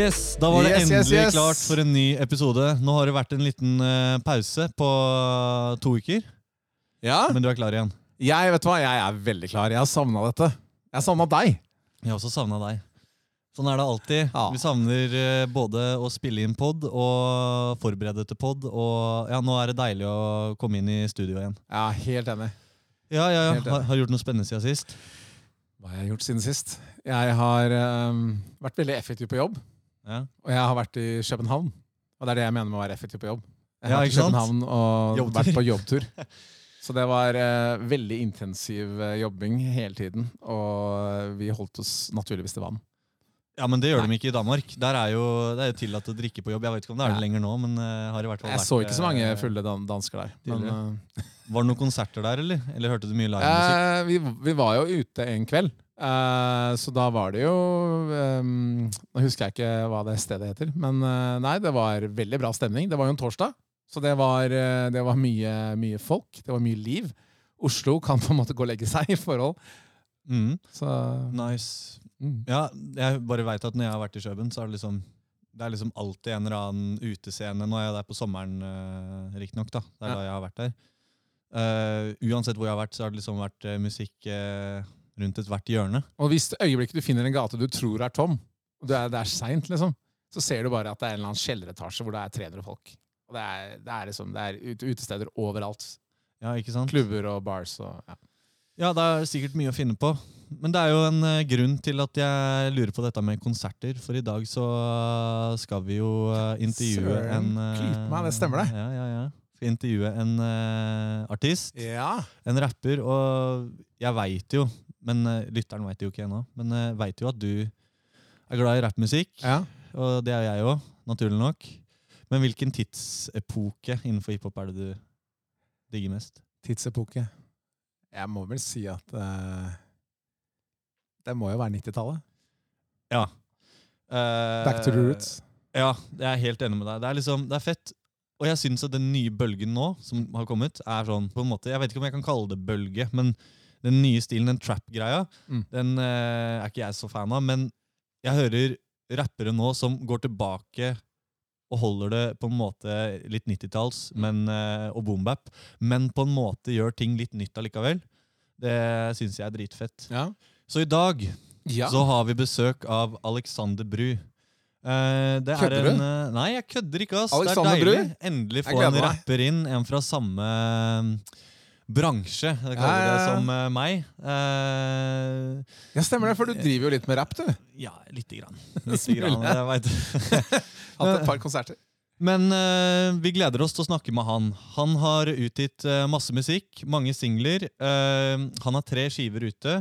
Yes, Da var det Yes, yes, endelig yes. klart for en ny episode. Nå har det vært en liten uh, pause på to uker, Ja, men du er klar igjen. jeg vet hva, jeg er veldig klar. Jeg har savna dette. Jeg har savna deg. Jeg har også savna deg. Sånn er det alltid. Ja. Vi savner eh, både å spille inn pod og forberede til pod. Og ja, nå er det deilig å komme inn i studio igjen. Ja, helt enig. Ja, ja, ja. Har, har gjort noe spennende siden sist? Hva har jeg gjort siden sist? Jeg har um, vært veldig effektiv på jobb. Ja. Og jeg har vært i København. Og det er det jeg mener med å være effektiv på jobb. Jeg Ja, har vært i? København og Jobbtur. vært på jobbtur. Så det var eh, veldig intensiv eh, jobbing hele tiden. Og vi holdt oss naturligvis til vann. Ja, men det gjør Nei. de ikke i Danmark. Der er jo, det er jo tillatt å drikke på jobb. Jeg vet ikke om det er det lenger nå, men uh, har i hvert fall Jeg vært så ikke så mange eh, fulle dan dansker der. Men eh, Var det noen konserter der, eller? Eller hørte du mye livemusikk? Eh, vi, vi var jo ute en kveld, eh, så da var det jo ehm, Nå husker jeg ikke hva det stedet heter, men uh, nei, det var veldig bra stemning. Det var jo en torsdag, så det var, uh, det var mye, mye folk. Det var mye liv. Oslo kan på en måte gå og legge seg i forhold. Mm. Så Nice. mm. Ja, jeg bare vet at når jeg har vært i Kjøben, så er det liksom det er liksom alltid en eller annen utescene. Nå er jeg der på sommeren, uh, riktignok. Det er Ja. da jeg har vært der. Uansett hvor jeg har vært, så har det liksom vært musikk rundt ethvert hjørne. Og hvis øyeblikket du finner en gate du tror er tom, og det er, det er seint, liksom, så ser du bare at det er en eller annen kjelleretasje hvor det er 300 folk. Og det er, det er liksom, det er utesteder overalt. Ja, ikke sant? Klubber og bars og ja. Ja, det er sikkert mye å finne på. Men det er jo en eh, grunn til at jeg lurer på dette med konserter. For i dag så skal vi jo eh, intervjue Søren, en Klyp meg, det stemmer det. Ja, ja, ja. Skal intervjue en eh, artist. Ja. En rapper, og jeg veit jo, men eh, lytteren veit jo ikke ennå, men uh, veit jo at du er glad i rappmusikk, ja. og det er jeg òg, naturlig nok. Men hvilken tidsepoke innenfor hiphop er det du digger mest? Tidsepoke. Jeg må vel si at uh, Det må jo være 90-tallet. Ja. Uh, Back to the roots. Ja, jeg er helt enig med deg. Det er liksom, det er fett. Og jeg syns at den nye bølgen nå, som har kommet, er sånn på en måte Jeg vet ikke om jeg kan kalle det bølge, men den nye stilen, den trap-greia, Mm. den eh, er ikke jeg så fan av. Men jeg hører rappere nå som går tilbake og holder det på en måte litt 90-talls mm. eh, og boombap, men på en måte gjør ting litt nytt allikevel. Det syns jeg er dritfett. Ja. Så i dag ja. så har vi besøk av Alexander Bru. Eh, det er Kødder en, du? nei, jeg kødder ikke. ass. Alexander det er deilig. Bru? Endelig få en rapper inn, en fra samme eh, bransje, det kaller Ja, det som uh, meg. Uh, ja, stemmer det, for du driver jo litt med rapp, du. ja, lite grann. Lite grann jeg vet. Hatt et par konserter. Men uh, vi gleder oss til å snakke med han. Han har utgitt eh, masse musikk, mange singler. Eh, han har tre skiver ute.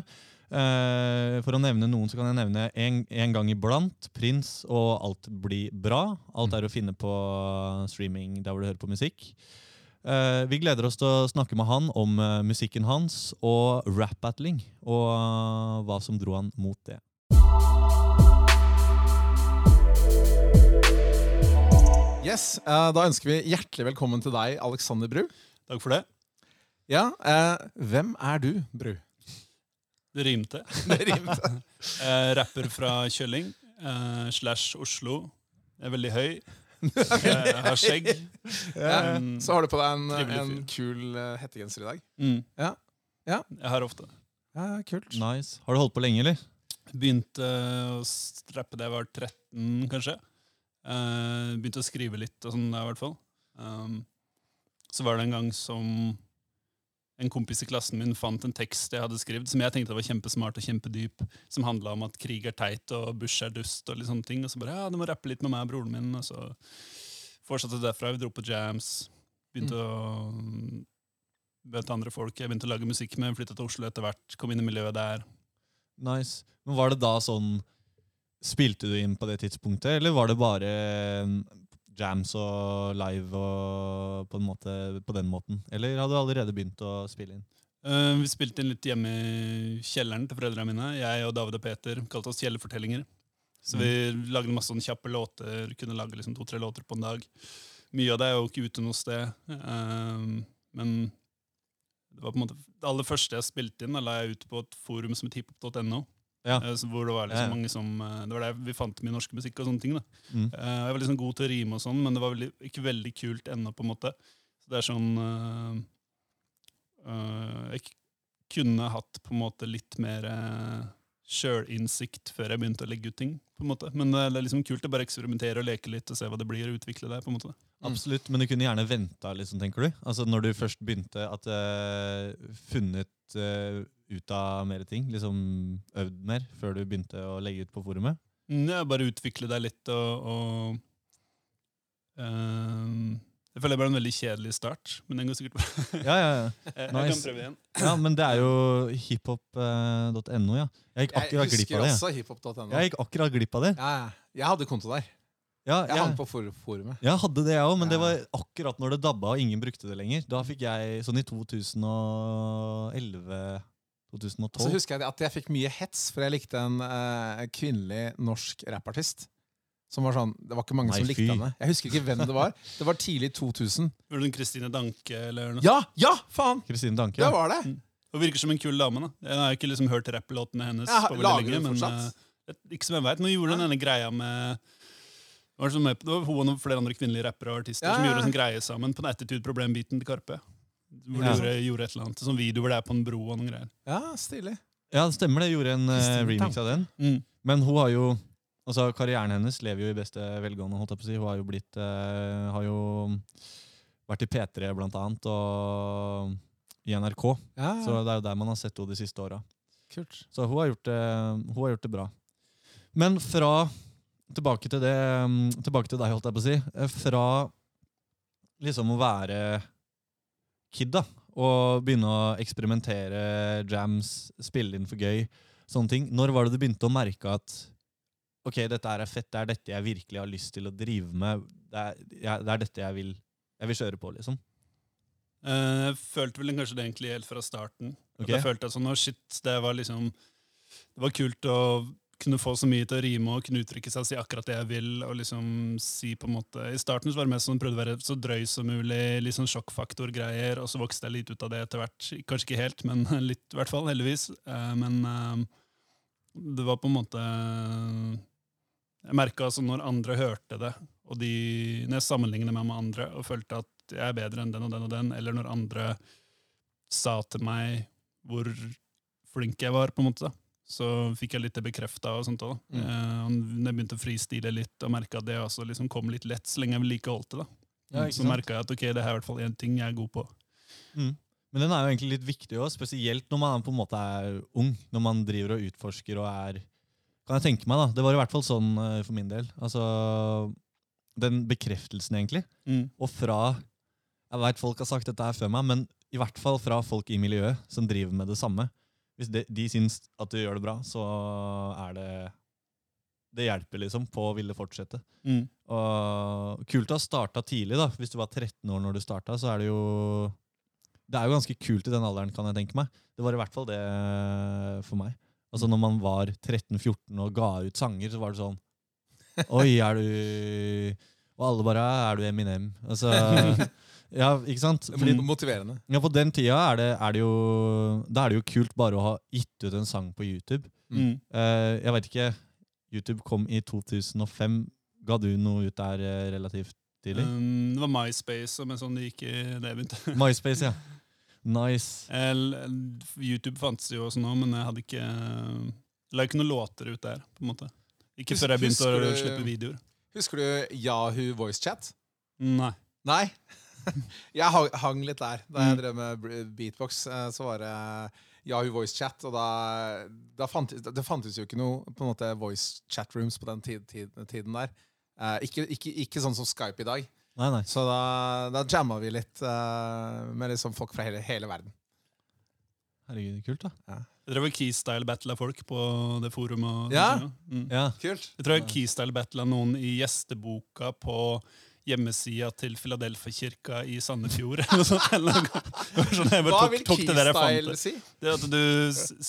Eh, for å nevne noen, så kan jeg nevne En, en gang iblant, Prins og Alt blir bra. Alt er å finne på streaming der hvor du hører på musikk. Eh, vi gleder oss til å snakke med han om eh, musikken hans og rap-battling, og eh, hva som dro han mot det. Yes, Da ønsker vi hjertelig velkommen til deg, Alexander Bru. Takk for det. Ja, eh, Hvem er du, Bru? Det rimte. Det rimte. Eh, rapper fra Kjølling slash Oslo. Jeg er veldig høy. Jeg har skjegg. Ja. Mm. Så har du på deg en, en kul eh, hettegenser i dag. Mm. Ja. Ja. Jeg har ofte. Ja, kult. Nice. Har du holdt på lenge, eller? Begynte å strappe det da jeg var 13, kanskje. Eh, begynte å skrive litt og sånn i hvert fall. Um, så var det en gang som en kompis i klassen min fant en tekst jeg hadde skrevet, som jeg tenkte var kjempesmart og kjempedyp, som handla om at krig er teit og Bush er dust. og litt sånne ting. Og så bare ja, du må rappe litt med meg og broren min. Og så fortsatte det derfra. Vi dro på jams. Begynte å mm, møte andre folk. Jeg begynte å lage musikk med, flytta til Oslo etter hvert. Kom inn i miljøet der. Nice. Men var det da sånn Spilte du inn på det tidspunktet, eller var det bare jams og live og på, måte, på den måten? Eller hadde du allerede begynt å spille inn? Uh, vi spilte inn litt hjemme i kjelleren til foreldrene mine. Jeg og David og Peter kalte oss Kjellerfortellinger. Så vi lagde masse sånne kjappe låter. Kunne lage liksom to-tre låter på en dag. Mye av det er jo ikke ute noe sted. Uh, men det var på en måte det aller første jeg spilte inn, da la jeg ut på et forum som het hiphop.no. Ja. Eh, Hvor det var liksom mange som eh, Det var der vi fant mye norsk musikk og sånne ting. da. Mm. Eh, Jeg var liksom god til å rime og sånn, men det var veldig, ikke veldig kult ennå, på en måte. Så det er sånn øh, Jeg kunne hatt på en måte litt mer øh, sjølinnsikt før jeg begynte å legge ut ting. på en måte. Men det er liksom kult å bare eksperimentere og leke litt og se hva det blir, og utvikle det. på en måte. Absolutt, men du kunne gjerne venta, liksom, tenker du? Altså Når du først begynte, at uh, funnet uh, ut av mer ting? Liksom øvd mer før du begynte å legge ut på forumet? Mm, Ja, bare utvikle deg litt og, og uh, Jeg føler det ble en veldig kjedelig start, men den går sikkert bra. Ja, ja, ja. Jeg, jeg kan prøve igjen. ja men det er jo hiphop.no, ja. Jeg gikk akkurat glipp av det. jeg. også hiphop.no. Jeg gikk akkurat glipp av det. Ja, ja. jeg hadde konto der. Ja, Jeg hang jeg, på for forumet. jeg hadde det, jeg òg, men det var akkurat når det dabba og ingen brukte det lenger. Da fikk jeg sånn i 2011 2012. Så husker jeg at jeg fikk mye hets, for jeg likte en uh, kvinnelig norsk rappartist. Som var sånn, Det var ikke mange Nei, som likte fy. henne. Jeg husker ikke hvem det var. Det var tidlig 2000. Var det Kristine Danke eller noe? Ja! Ja, faen! Kristine Danke. Det Ja. var det! Hun virker som en kul dame. da. Jeg har ikke liksom hørt rapplåtene hennes Ja, på veldig lenge. men eh, ikke som jeg vet. Nå gjorde hun denne greia med det var, sånn med, det var hun og flere andre kvinnelige rappere og artister Ja, som gjorde ja. en sånn greie sammen på den Attitude-problembiten til Karpe. Hvor Ja. de gjorde, gjorde et eller annet. Sånn video hvor det er på en bro og noen greier. Ja, stilig. Ja, det stemmer det. Gjorde en uh, remix av den. Mm. Men hun har jo Altså, karrieren hennes lever jo i beste velgående. holdt jeg på å si. Hun har jo blitt uh, Har jo vært i P3 blant annet, og i NRK. Ja, Så det er jo der man har sett henne de siste åra. Så hun har, gjort det, hun har gjort det bra. Men fra Tilbake til det mm, Tilbake til deg, holdt jeg på å si. Eh, Fra liksom å være kid, da, og begynne å eksperimentere, jams, spille inn for gøy, sånne ting. Når var det du begynte å merke at ok, dette er fett, det er dette jeg virkelig har lyst til å drive med, det er, det er dette jeg vil, jeg vil kjøre på, liksom? Eh, Jeg følte vel kanskje det egentlig helt fra starten. At Jeg følte at sånn, oh shit, det var liksom Det var kult å kunne få så mye til å rime og kunne uttrykke seg og si akkurat det jeg vil. og liksom si på en måte I starten så var det mest sånn prøvde å være så drøy som mulig, litt sånn sjokkfaktor-greier, og så vokste jeg litt ut av det etter hvert. Kanskje ikke helt, men litt, i hvert fall. Heldigvis. Eh, Men eh, det var på en måte Jeg merka altså når andre hørte det, og de, når jeg sammenligner meg med andre og følte at jeg er bedre enn den og den og den, eller når andre sa til meg hvor flink jeg var, på en måte, da, så fikk jeg litt det bekrefta. Mm. Eh, når jeg begynte å fristile litt og merka at det også liksom kom litt lett, så lenge jeg vedlikeholdt det, da. Ja, så merka jeg at ok, det her er i hvert fall én ting jeg er god på. Mm. Men den er jo egentlig litt viktig også, spesielt når man på en måte er ung. Når man driver og utforsker og er Kan jeg tenke meg, da. Det var i hvert fall sånn eh, for min del. Altså Den bekreftelsen, egentlig. Og fra Jeg veit folk har sagt dette her før meg, men i hvert fall fra folk i miljøet som driver med det samme. Hvis de, de syns at du gjør det bra, så er det Det hjelper liksom på å ville fortsette. Mm. Og kult å ha starta tidlig. da. Hvis du var 13 år når du starta, så er det jo Det er jo ganske kult i den alderen, kan jeg tenke meg. Det var i hvert fall det for meg. Altså Når man var 13-14 og ga ut sanger, så var det sånn Oi, er du Og alle bare Er du Eminem? Altså Ja, ikke sant? Fordi, Motiverende. ja, På den tida er det, er det jo Da er det jo kult bare å ha gitt ut en sang på YouTube. Mm. Uh, jeg vet ikke YouTube kom i 2005. Ga du noe ut der uh, relativt tidlig? Um, det var MySpace, men sånn det gikk i det begynte. MySpace, ja. Nice. El- YouTube fantes jo også nå, men jeg hadde ikke La ikke noen låter ut der. på en måte. Ikke før jeg begynte å du- slippe videoer. Husker du Yahoo VoiceChat? Nei. Nei. jeg hang- litt der. Da jeg Mm. drev med beatbox, eh, så var det Yahoo Voice Chat, Og da, da fant, det fantes jo ikke noe på en måte voice chat rooms på den tid, tid, tiden der. Eh, ikke, ikke, ikke sånn som Skype i dag. Nei, nei. Så da, da jamma vi litt eh, med liksom folk fra hele, hele verden. Herregud, kult, da. Jeg drev keystyle battla folk på det forumet. Ja? Mm. Ja. Kult. Jeg tror jeg keystyle battla noen i gjesteboka på hjemmesida til Filadelfia-kirka i Sandefjord. sånn jeg bare Hva tok, vil tok det der jeg fant keystyle det. si? Det at du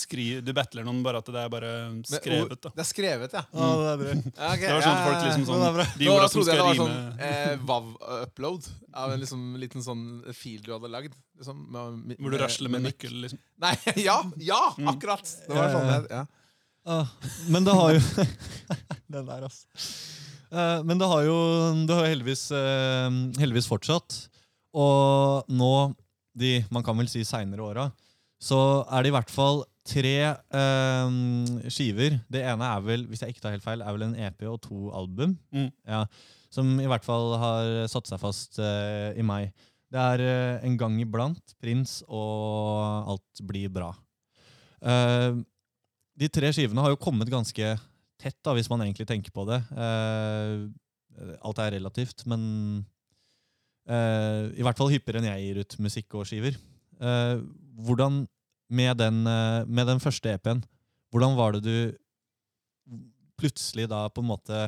skriver, du battler noen, bare at det er bare skrevet. da. Det er skrevet, ja. Å, det er okay, Det var sånn at folk liksom sånn. De Nå orda som trodde jeg skal det var rime sånn eh, Vav-upload av en liksom, liten sånn fil du hadde lagd. Liksom, med, med, Hvor du rasler med nøkkel. liksom. Nei, ja! Ja, Mm. akkurat! Det var sånn ja. Ah, men det har jo Den der, altså. Eh, men det har jo, det har heldigvis, eh, heldigvis fortsatt. Og nå, de man kan vel si seinere åra, så er det i hvert fall tre eh, skiver. Det ene er vel hvis jeg ikke tar helt feil, er vel en EP og to album. Mm. Ja, som i hvert fall har satt seg fast i meg. Det er En gang iblant, Prins og Alt blir bra. Eh, de tre skivene har jo kommet ganske tett, da, hvis man egentlig tenker på det. Eh, alt er relativt, men eh, i hvert fall hyppigere enn jeg gir ut musikk og skiver. Eh, hvordan, med den, med den første EP-en, hvordan var det du plutselig da på en måte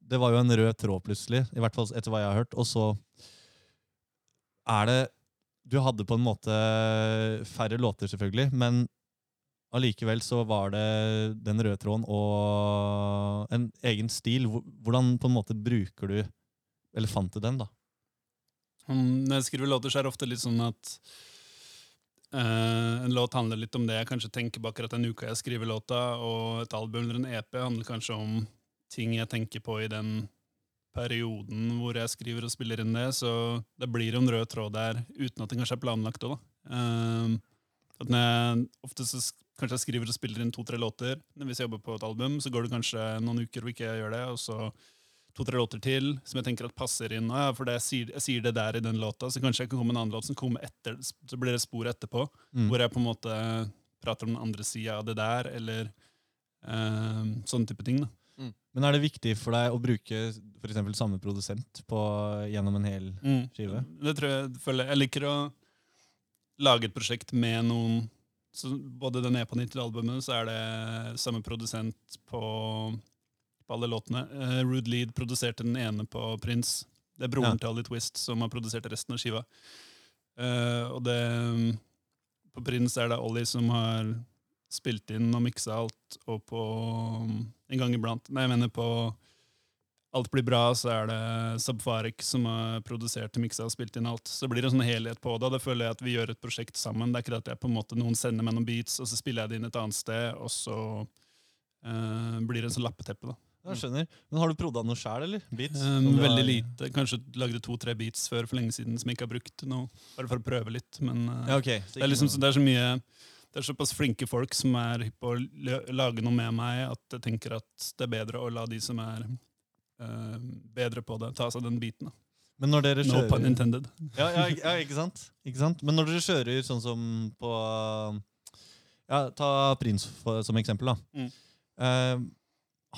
Det var jo en rød tråd plutselig, i hvert fall etter hva jeg har hørt. Og så er det Du hadde på en måte færre låter, selvfølgelig, men allikevel så var det den røde tråden og en egen stil. Hvordan på en måte bruker du Eller fant du den, da? Når jeg skriver låter, så er det ofte litt sånn at Uh, en låt handler litt om det jeg kanskje tenker på akkurat den uka jeg skriver låta, og et album eller en EP handler kanskje om ting jeg tenker på i den perioden hvor jeg skriver og spiller inn det, så det blir en rød tråd der uten at det kanskje er planlagt òg, da. At når jeg ofte så kanskje jeg skriver og spiller inn to-tre låter, men hvis jeg jobber på et album, så går det kanskje noen uker hvor ikke jeg gjør det, og så to-tre låter til som jeg tenker at passer inn. Ja, for det jeg, sier, jeg sier det der i den låta, så kanskje jeg kan komme med en annen låt som kommer etter. Så blir det spor etterpå, Mm. hvor jeg på en måte prater om den andre sida av det der, eller eh, sånne type ting. da. Men er det viktig for deg å bruke for eksempel samme produsent på, gjennom en hel skive? Det tror jeg, føler, jeg liker å lage et prosjekt med noen så Både den EP-en til albumet, så er det samme produsent på, på alle låtene. Uh, Rude Lead produserte den ene på Prince. Det er broren Ja. til Ali Twist som har produsert resten av skiva. Uh, og det På Prince er det Ollie som har spilt inn og miksa alt, og på En gang iblant Nei, jeg mener på Alt blir bra, så er det Subfarik som har produsert miksa og spilt inn alt. Så det blir en sånn helhet på det, det føler jeg at vi gjør et prosjekt sammen. Det er ikke det at jeg på en måte noen sender meg noen beats, og så spiller jeg det inn et annet sted, og så uh, blir det en sånn lappeteppe. da. Jeg skjønner. Men Har du prodda noe sjæl, eller? Beats? Um, veldig lite. Kanskje lagde to-tre beats før for lenge siden som jeg ikke har brukt nå, bare for å prøve litt. Men uh, Ja, okay. Det, er liksom, så- det er så mye det er såpass flinke folk som er hypp på å lage noe med meg, at jeg tenker at det er bedre å la de som er eh, bedre på det, ta seg den biten. da. Men når dere No pun intended. ja, ja, ja, ikke sant? Ikke sant? Men når dere kjører sånn som på Ja, Ta Prins for, som eksempel, da. Mm. Uh,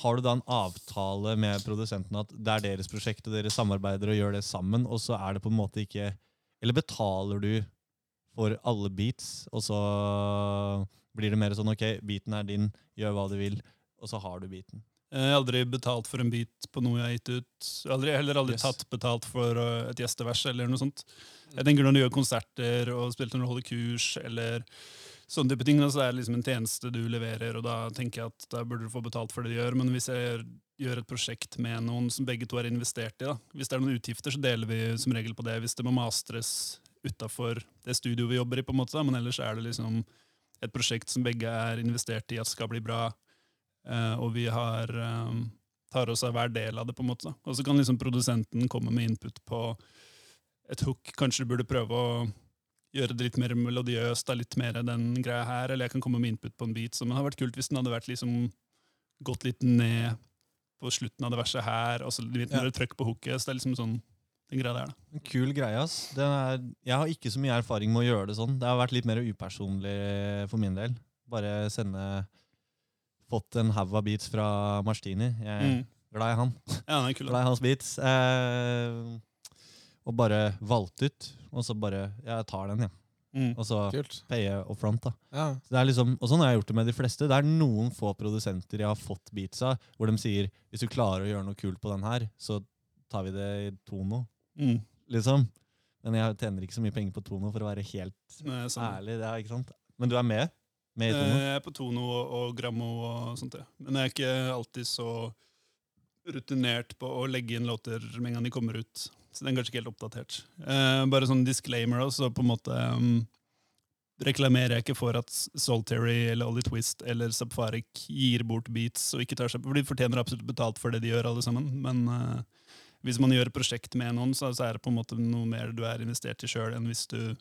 har du da en avtale med produsenten at det er deres prosjekt, og dere samarbeider og gjør det sammen, og så er det på en måte ikke Eller betaler du for alle beats, og så blir det mer sånn ok, beaten er din, gjør hva du vil, og så har du beaten? Jeg har aldri betalt for en beat på noe jeg har gitt ut. Jeg aldri, heller aldri Yes. tatt betalt for uh, et gjestevers eller noe sånt. Jeg tenker Når du gjør konserter og spiller når du holder kurs, eller sånne type ting, så er det liksom en tjeneste du leverer, og da tenker jeg at da burde du få betalt for det du gjør. Men hvis jeg gjør, gjør et prosjekt med noen som begge to er investert i, da. hvis det er noen utgifter, så deler vi som regel på det. Hvis det må mastres utafor det studioet vi jobber i, på en måte, da. men ellers er det liksom et prosjekt som begge er investert i at skal bli bra. Eh, og vi har, eh, tar oss av hver del av det. på en måte. Og så kan liksom produsenten komme med input på et hook. Kanskje du burde prøve å gjøre det litt mer melodiøst, da, litt mer den greia her. Eller jeg kan komme med input på en beat som hadde vært kult hvis den hadde vært liksom gått litt ned på slutten av det verset her, og så litt Ja. mer trøkk på hooket. Så det er liksom sånn den greia der. da. En kul greie, ass. Er, jeg har ikke så mye erfaring med å gjøre det sånn. Det har vært litt mer upersonlig for min del. Bare sende Fått en haug av beats fra Marstini. Jeg er Mm. glad i han. Ja, den er kul. Glad i hans beats. Eh, og bare valgt ut. Og så bare Jeg tar den, ja. Mm. Og så Kult. paye up front, da. Ja. Så det er liksom, og sånn har jeg gjort det med de fleste. Det er noen få produsenter jeg har fått beats av, hvor de sier hvis du klarer å gjøre noe kult på den her, så tar vi det i tono. Mm. liksom. Men jeg tjener ikke så mye penger på Tono, for å være helt Nei, sånn. ærlig. Det er, ikke sant? Men du er med? Med Eh, Tono? Jeg er på Tono og, Grammo og sånt. Ja. Men jeg er ikke alltid så rutinert på å legge inn låter med en gang de kommer ut. Så den er kanskje ikke helt oppdatert. Eh, bare sånn disclaimer, så på en måte um, reklamerer jeg ikke for at Solterry eller Ollie Twist eller Sapfarik gir bort beats og ikke tar seg For de fortjener absolutt betalt for det de gjør, alle sammen. Men eh, hvis man gjør et prosjekt med noen, så, så er det på en måte noe mer du er investert i sjøl, enn hvis du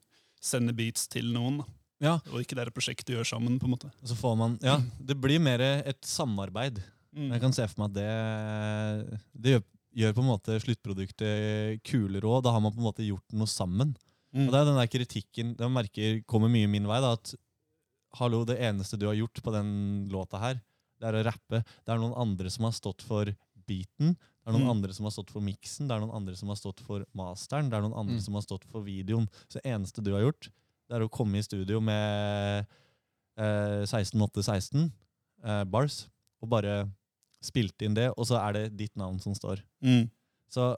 sender beats til noen. da. Ja, Og ikke det er et prosjekt du gjør sammen. på en måte. og så får man, ja, Det blir mer et samarbeid. Mm. Jeg kan se for meg at det, det gjør, gjør på en måte sluttproduktet kulere òg. Da har man på en måte gjort noe sammen. Mm. Og det er den der kritikken den merker kommer mye min vei. da, At hallo, det eneste du har gjort på den låta her, det er å rappe. Det er noen andre som har stått for beaten. Det er noen Mm. andre som har stått for miksen, det er noen andre som har stått for masteren, det er noen andre Mm. som har stått for videoen. Så det eneste du har gjort, det er å komme i studio med eh, 16-8-16 eh, bars, og bare spilte inn det, og så er det ditt navn som står. Mm. Så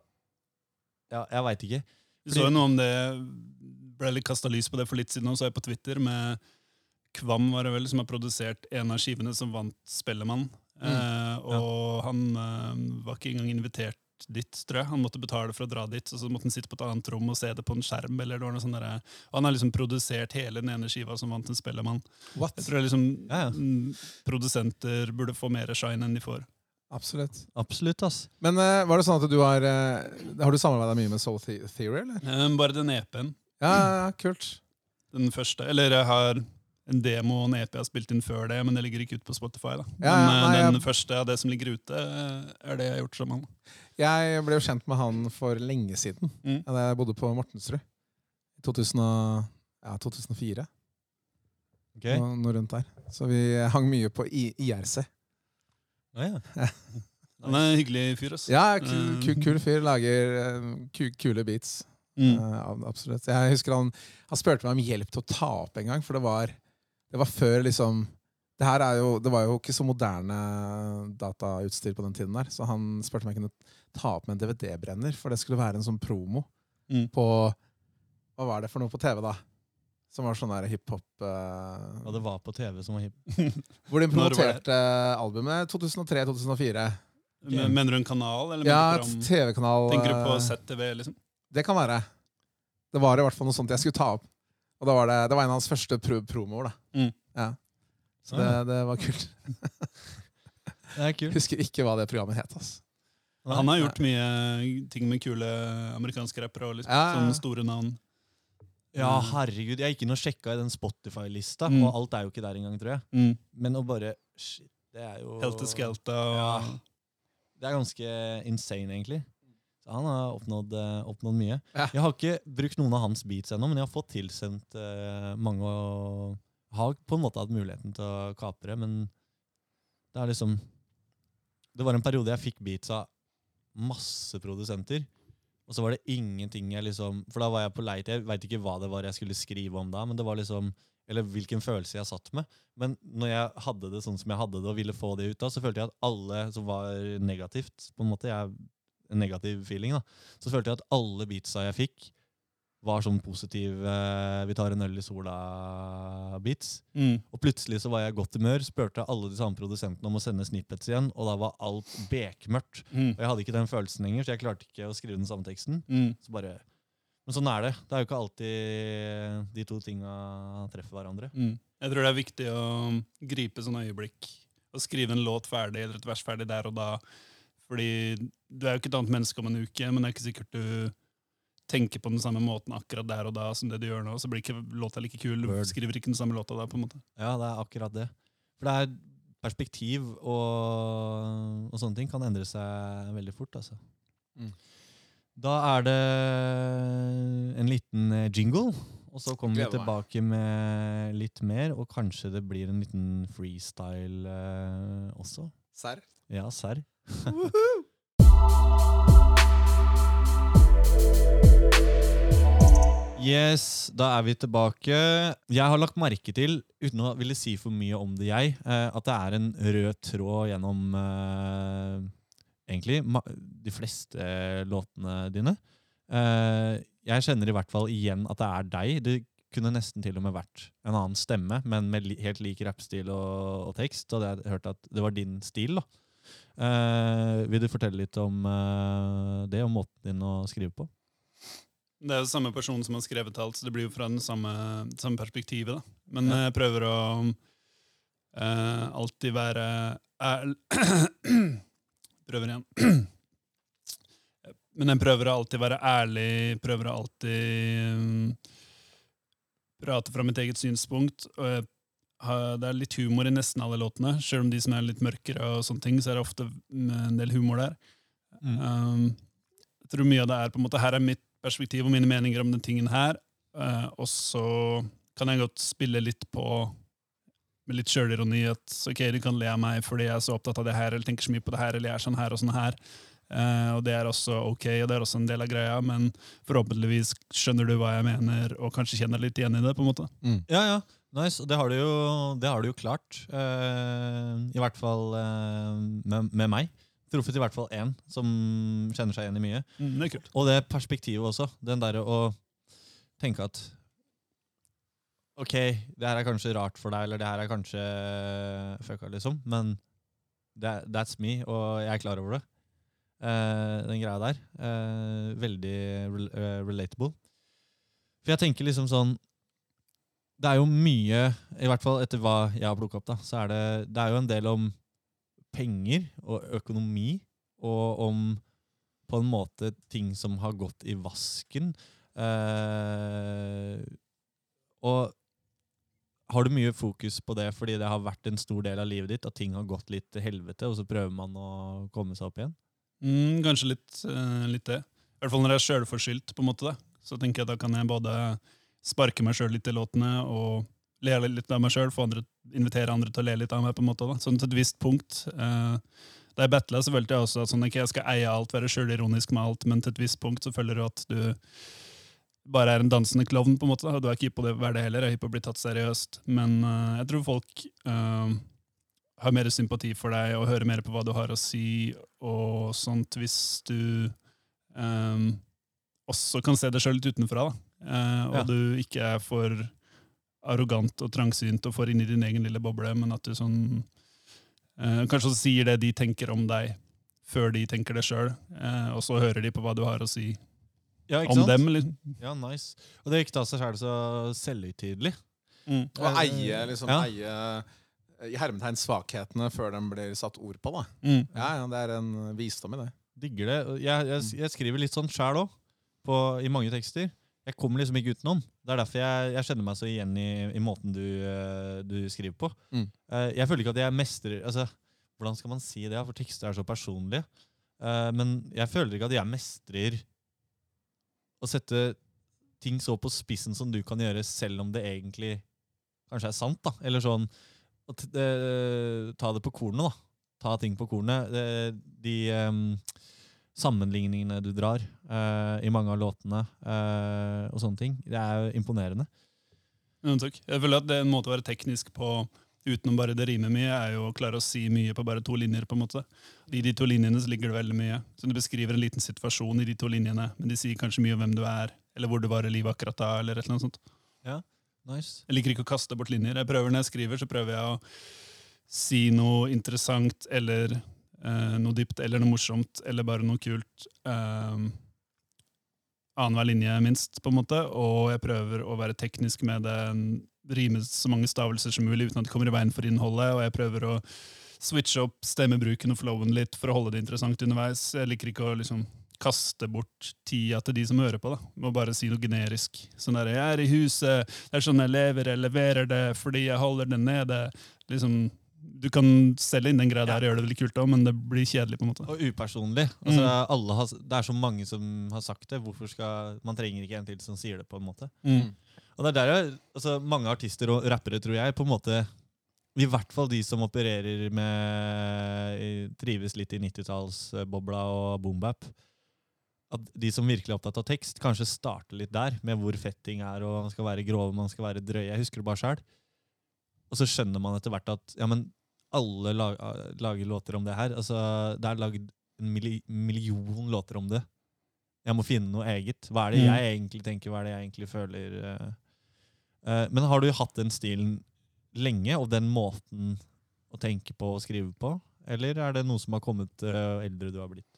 ja, jeg veit ikke. Vi så jo noe om det, ble litt kasta lys på det for litt siden, og så er jeg på Twitter med Kvam, var det vel, som har produsert en av skivene som vant Spellemann. Eh, og han eh, var ikke engang invitert dit, tror jeg. Han måtte betale for å dra dit, og så måtte han sitte på et annet rom og se det på en skjerm. eller det var noe sånt der, Og han har liksom produsert hele den ene skiva som vant en Spellemann. What? Jeg tror liksom Ja, ja. produsenter burde få mer shine enn de får. Absolutt. Absolutt, ass. Men uh, var det sånn at du har uh, Har du samarbeida mye med Soul Theory, eller? Um, bare den EP-en. Ja, ja, kult. Den første. Eller jeg har en demo og en EP jeg har spilt inn før det, men det ligger ikke ute på Spotify. da. Ja, men ja, eh, nei, den jeg- første av det som ligger ute, eh, er det jeg har gjort sammen. Jeg ble jo kjent med han for lenge siden. Mm. Da jeg bodde på Mortensrud. I 2000 ja, 2004. Okay. Noe, noe rundt der. Så vi hang mye på I IRC. Ah, ja. Han er en hyggelig fyr. Også. Ja, kul, ku, Mm. kul fyr. Lager eh, kule beats. Mm. Uh, absolutt. Jeg husker han, han spurte meg om hjelp til å ta opp en gang, for det var, det var før liksom det, her er jo, det var jo ikke så moderne datautstyr på den tiden der, så han spurte om jeg kunne ta opp med en DVD-brenner, for det skulle være en sånn promo Mm. på Hva var det for noe på TV, da? Som var sånn der hiphop uh... Ja, det var på TV som var hip. Hvor de promoterte albumet 2003-2004. Men- Mener du en kanal, eller Ja, et TV-kanal. tenker du på eh, ZTV? liksom? Det kan være. Det var i hvert fall noe sånt jeg skulle ta opp. Og da var det, det var en av hans første pro promoer. da. Mm. Ja. Så Ah, det, det var kult. Det er kult. Husker ikke hva det programmet het. Altså. Han har gjort mye ting med kule amerikanske rappere og liksom, Ja, sånne store navn. Ja, herregud. Jeg gikk inn og sjekka i den Spotify-lista, Mm. og alt er jo ikke der engang, tror jeg. Mm. Men å bare Shit, det er jo Helte Skelta og Ja. Det er ganske insane, egentlig. Så han har oppnådd, eh, oppnådd mye. Ja. Jeg har ikke brukt noen av hans beats ennå, men jeg har fått tilsendt uh, mange og har på en måte hatt muligheten til å kapre, men det er liksom Det var en periode jeg fikk beats av masse produsenter, og så var det ingenting jeg liksom For da var jeg på leit, jeg veit ikke hva det var jeg skulle skrive om da, men det var liksom eller hvilken følelse jeg satt med. Men når jeg hadde det sånn som jeg hadde det, og ville få det ut da, så følte jeg at alle som var negativt på En måte, jeg, en negativ feeling da, Så følte jeg at alle beatsa jeg fikk, var sånn positiv eh, 'vi tar en øl i sola'-beats. Mm. Og plutselig så var jeg i godt humør, spurte alle de samme produsentene om å sende snippets igjen, og da var alt bekmørkt. Mm. Og jeg hadde ikke den følelsen lenger, så jeg klarte ikke å skrive den samme teksten. Mm. Så bare, men sånn er det. Det er jo ikke alltid de to tinga treffer hverandre. Mm. Jeg tror det er viktig å gripe sånne øyeblikk og skrive en låt ferdig eller et vers ferdig der og da. Fordi du er jo ikke et annet menneske om en uke, men det er ikke sikkert du tenker på den samme måten akkurat der og da som det du gjør nå. Så blir ikke låta like kul. Du Word. skriver ikke den samme låta da. på en måte. Ja, det er akkurat det. For det er perspektiv og, og sånne ting kan endre seg veldig fort, altså. Mm. Da er det en liten eh, jingle, og så kommer vi tilbake med litt mer, og kanskje det blir en liten freestyle eh, også. Serr? Ja, serr. Yes, da er vi tilbake. Jeg har lagt merke til, uten å ville si for mye om det, jeg, eh, at det er en rød tråd gjennom eh, egentlig de fleste låtene dine. Eh, jeg kjenner i hvert fall igjen at det er deg. Det kunne nesten til og med vært en annen stemme, men med helt lik rappstil og, og tekst. Og jeg hørte at det var din stil. da. Eh, vil du fortelle litt om eh, det, og måten din å skrive på? Det er jo samme person som har skrevet alt, så det blir jo fra den samme, samme perspektivet. da. Men Ja. jeg prøver å uh, alltid være ærl... prøver igjen. Men jeg prøver å alltid være ærlig, prøver å alltid um, prate fra mitt eget synspunkt. Og jeg det er litt humor i nesten alle låtene. Selv om de som er litt mørkere, og sånne ting, så er det ofte mm, en del humor der. Mm. Um, jeg tror mye av det er på en måte Her er mitt perspektiv og mine meninger om den tingen her. Uh, og så kan jeg godt spille litt på med litt sjølironi at ok, du kan le av meg fordi jeg er så opptatt av det her, eller tenker så mye på det her, eller jeg er sånn her og sånn her. Uh, og det er også ok, og det er også en del av greia, men forhåpentligvis skjønner du hva jeg mener, og kanskje kjenner litt igjen i det. på en måte. Ja, ja. Nice. Og det har du jo, har du jo klart. Uh, I hvert fall uh, med, med meg. Truffet i hvert fall én som kjenner seg igjen i mye. Mm, det er kult. Og det perspektivet også. Den derre å tenke at Ok, det her er kanskje rart for deg, eller det her er kanskje fucka, liksom, men that, that's me, og jeg er klar over det. Uh, den greia der. Uh, veldig re uh, relatable. For jeg tenker liksom sånn Det er jo mye, i hvert fall etter hva jeg har plukka opp, da, så er det, det er jo en del om penger og økonomi, og om på en måte ting som har gått i vasken. Eh, og har du mye fokus på det fordi det har vært en stor del av livet ditt, at ting har gått litt til helvete, og så prøver man å komme seg opp igjen? Mm, kanskje litt, uh, litt det. I hvert fall når jeg er sjølforskyldt, på en måte. Da. Så tenker jeg da kan jeg både sparke meg sjøl litt i låtene og le litt av meg sjøl, invitere andre til å le litt av meg. på en måte da. Sånn til et visst punkt. Uh, da jeg battla, så følte jeg også at sånn, okay, jeg skal eie alt, være sjølironisk med alt, men til et visst punkt så føler du at du bare er en dansende klovn, på en måte. da. Du er ikke hypp på det være det heller, jeg er hypp på å bli tatt seriøst. Men uh, jeg tror folk uh, har mer sympati for deg og hører mer på hva du har å si, og sånt hvis du um, også kan se deg sjøl litt utenfra, da. Uh, og Ja. du ikke er for arrogant og trangsynt og får inn i din egen lille boble, men at du sånn eh, Kanskje også sier det de tenker om deg, før de tenker det sjøl, og så hører de på hva du har å si Ja, om dem. Liksom. Ja, nice. Og det ikke ta seg sjæl så selvhøytidelig. Mm. Og eie, liksom, Ja. eie i hermetegn svakhetene før de blir satt ord på. da. Mm. Ja, ja, Det er en visdom i det. Digger det. Jeg, jeg, jeg skriver litt sånn sjæl òg, i mange tekster. Jeg kommer liksom ikke utenom. Det er derfor jeg, jeg kjenner meg så igjen i, i måten du, eh, du skriver på. Mm. Eh, jeg føler ikke at jeg mestrer altså, Hvordan skal man si det? For tekster er så personlige. Eh, men jeg føler ikke at jeg mestrer å sette ting så på spissen som du kan gjøre, selv om det egentlig kanskje er sant. da. Eller sånn Ta det på kornet, da. Ta ting på kornet. De, de sammenligningene du drar uh, i mange av låtene Uh, og sånne ting, det er jo imponerende. Ja, takk. Jeg føler at det er en måte å være teknisk på utenom bare det rimer mye, er jo å klare å si mye på bare to linjer. på en måte. I de to linjene så ligger det veldig mye. Så Du beskriver en liten situasjon i de to linjene, men de sier kanskje mye om hvem du er, eller hvor du var i livet akkurat da. eller et eller annet sånt. Ja, Nice. Jeg liker ikke å kaste bort linjer. Jeg prøver Når jeg skriver, så prøver jeg å si noe interessant eller eh, noe dypt eller noe morsomt eller bare noe kult. Eh, Annenhver linje, minst, på en måte. Og jeg prøver å være teknisk med det. Rime så mange stavelser som mulig uten at det kommer i veien for innholdet. Og jeg prøver å switche opp stemmebruken og flowen litt for å holde det interessant underveis. Jeg liker ikke å liksom kaste bort tida til de som hører på. da. Må bare si noe generisk. Sånn der, 'Jeg er i huset, det er sånn jeg lever, jeg leverer det fordi jeg holder det nede'. Liksom, du kan selge inn den greia der og gjøre det veldig kult, også, men det blir kjedelig. på en måte. Og upersonlig. Altså, Mm. alle har, det er så mange som har sagt det. Hvorfor skal, Man trenger ikke en til som sier det. på en måte. Mm. Og det er der altså, Mange artister og rappere, tror jeg, på en måte I hvert fall de som opererer med Trives litt i 90-tallsbobla og boombap. At de som virkelig er opptatt av tekst, kanskje starter litt der, med hvor fett ting er, og man skal være grove, man skal være drøye. Jeg husker det bare sjøl. Og så skjønner man etter hvert at ja, men alle lag, lager låter om det her. Altså, det er lagd en million låter om det. Jeg må finne noe eget. Hva er det Mm. jeg egentlig tenker? Hva er det jeg egentlig føler? eh? Eh, men har du hatt den stilen lenge, og den måten å tenke på og skrive på? Eller er det noe som har kommet eh, eldre du har blitt?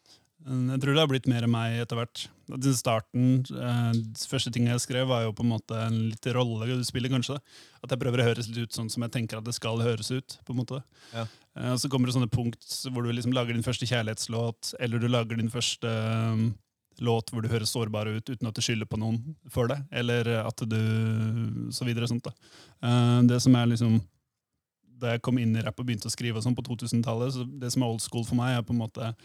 Jeg tror det har blitt mer meg etter hvert. I starten, eh, første ting jeg skrev, var jo på en måte en litt rolle du spiller, kanskje. At jeg prøver å høres litt ut sånn som jeg tenker at det skal høres ut. på en måte. Ja. Eh, og så kommer det sånne punkt hvor du liksom lager din første kjærlighetslåt, eller du lager din første um, låt hvor du høres sårbar ut uten at du skylder på noen for det, eller at du Så videre. sånt da. Eh, det som er liksom Da jeg kom inn i rapp og begynte å skrive og sånn på 2000-tallet, så det som er old school for meg, er på en måte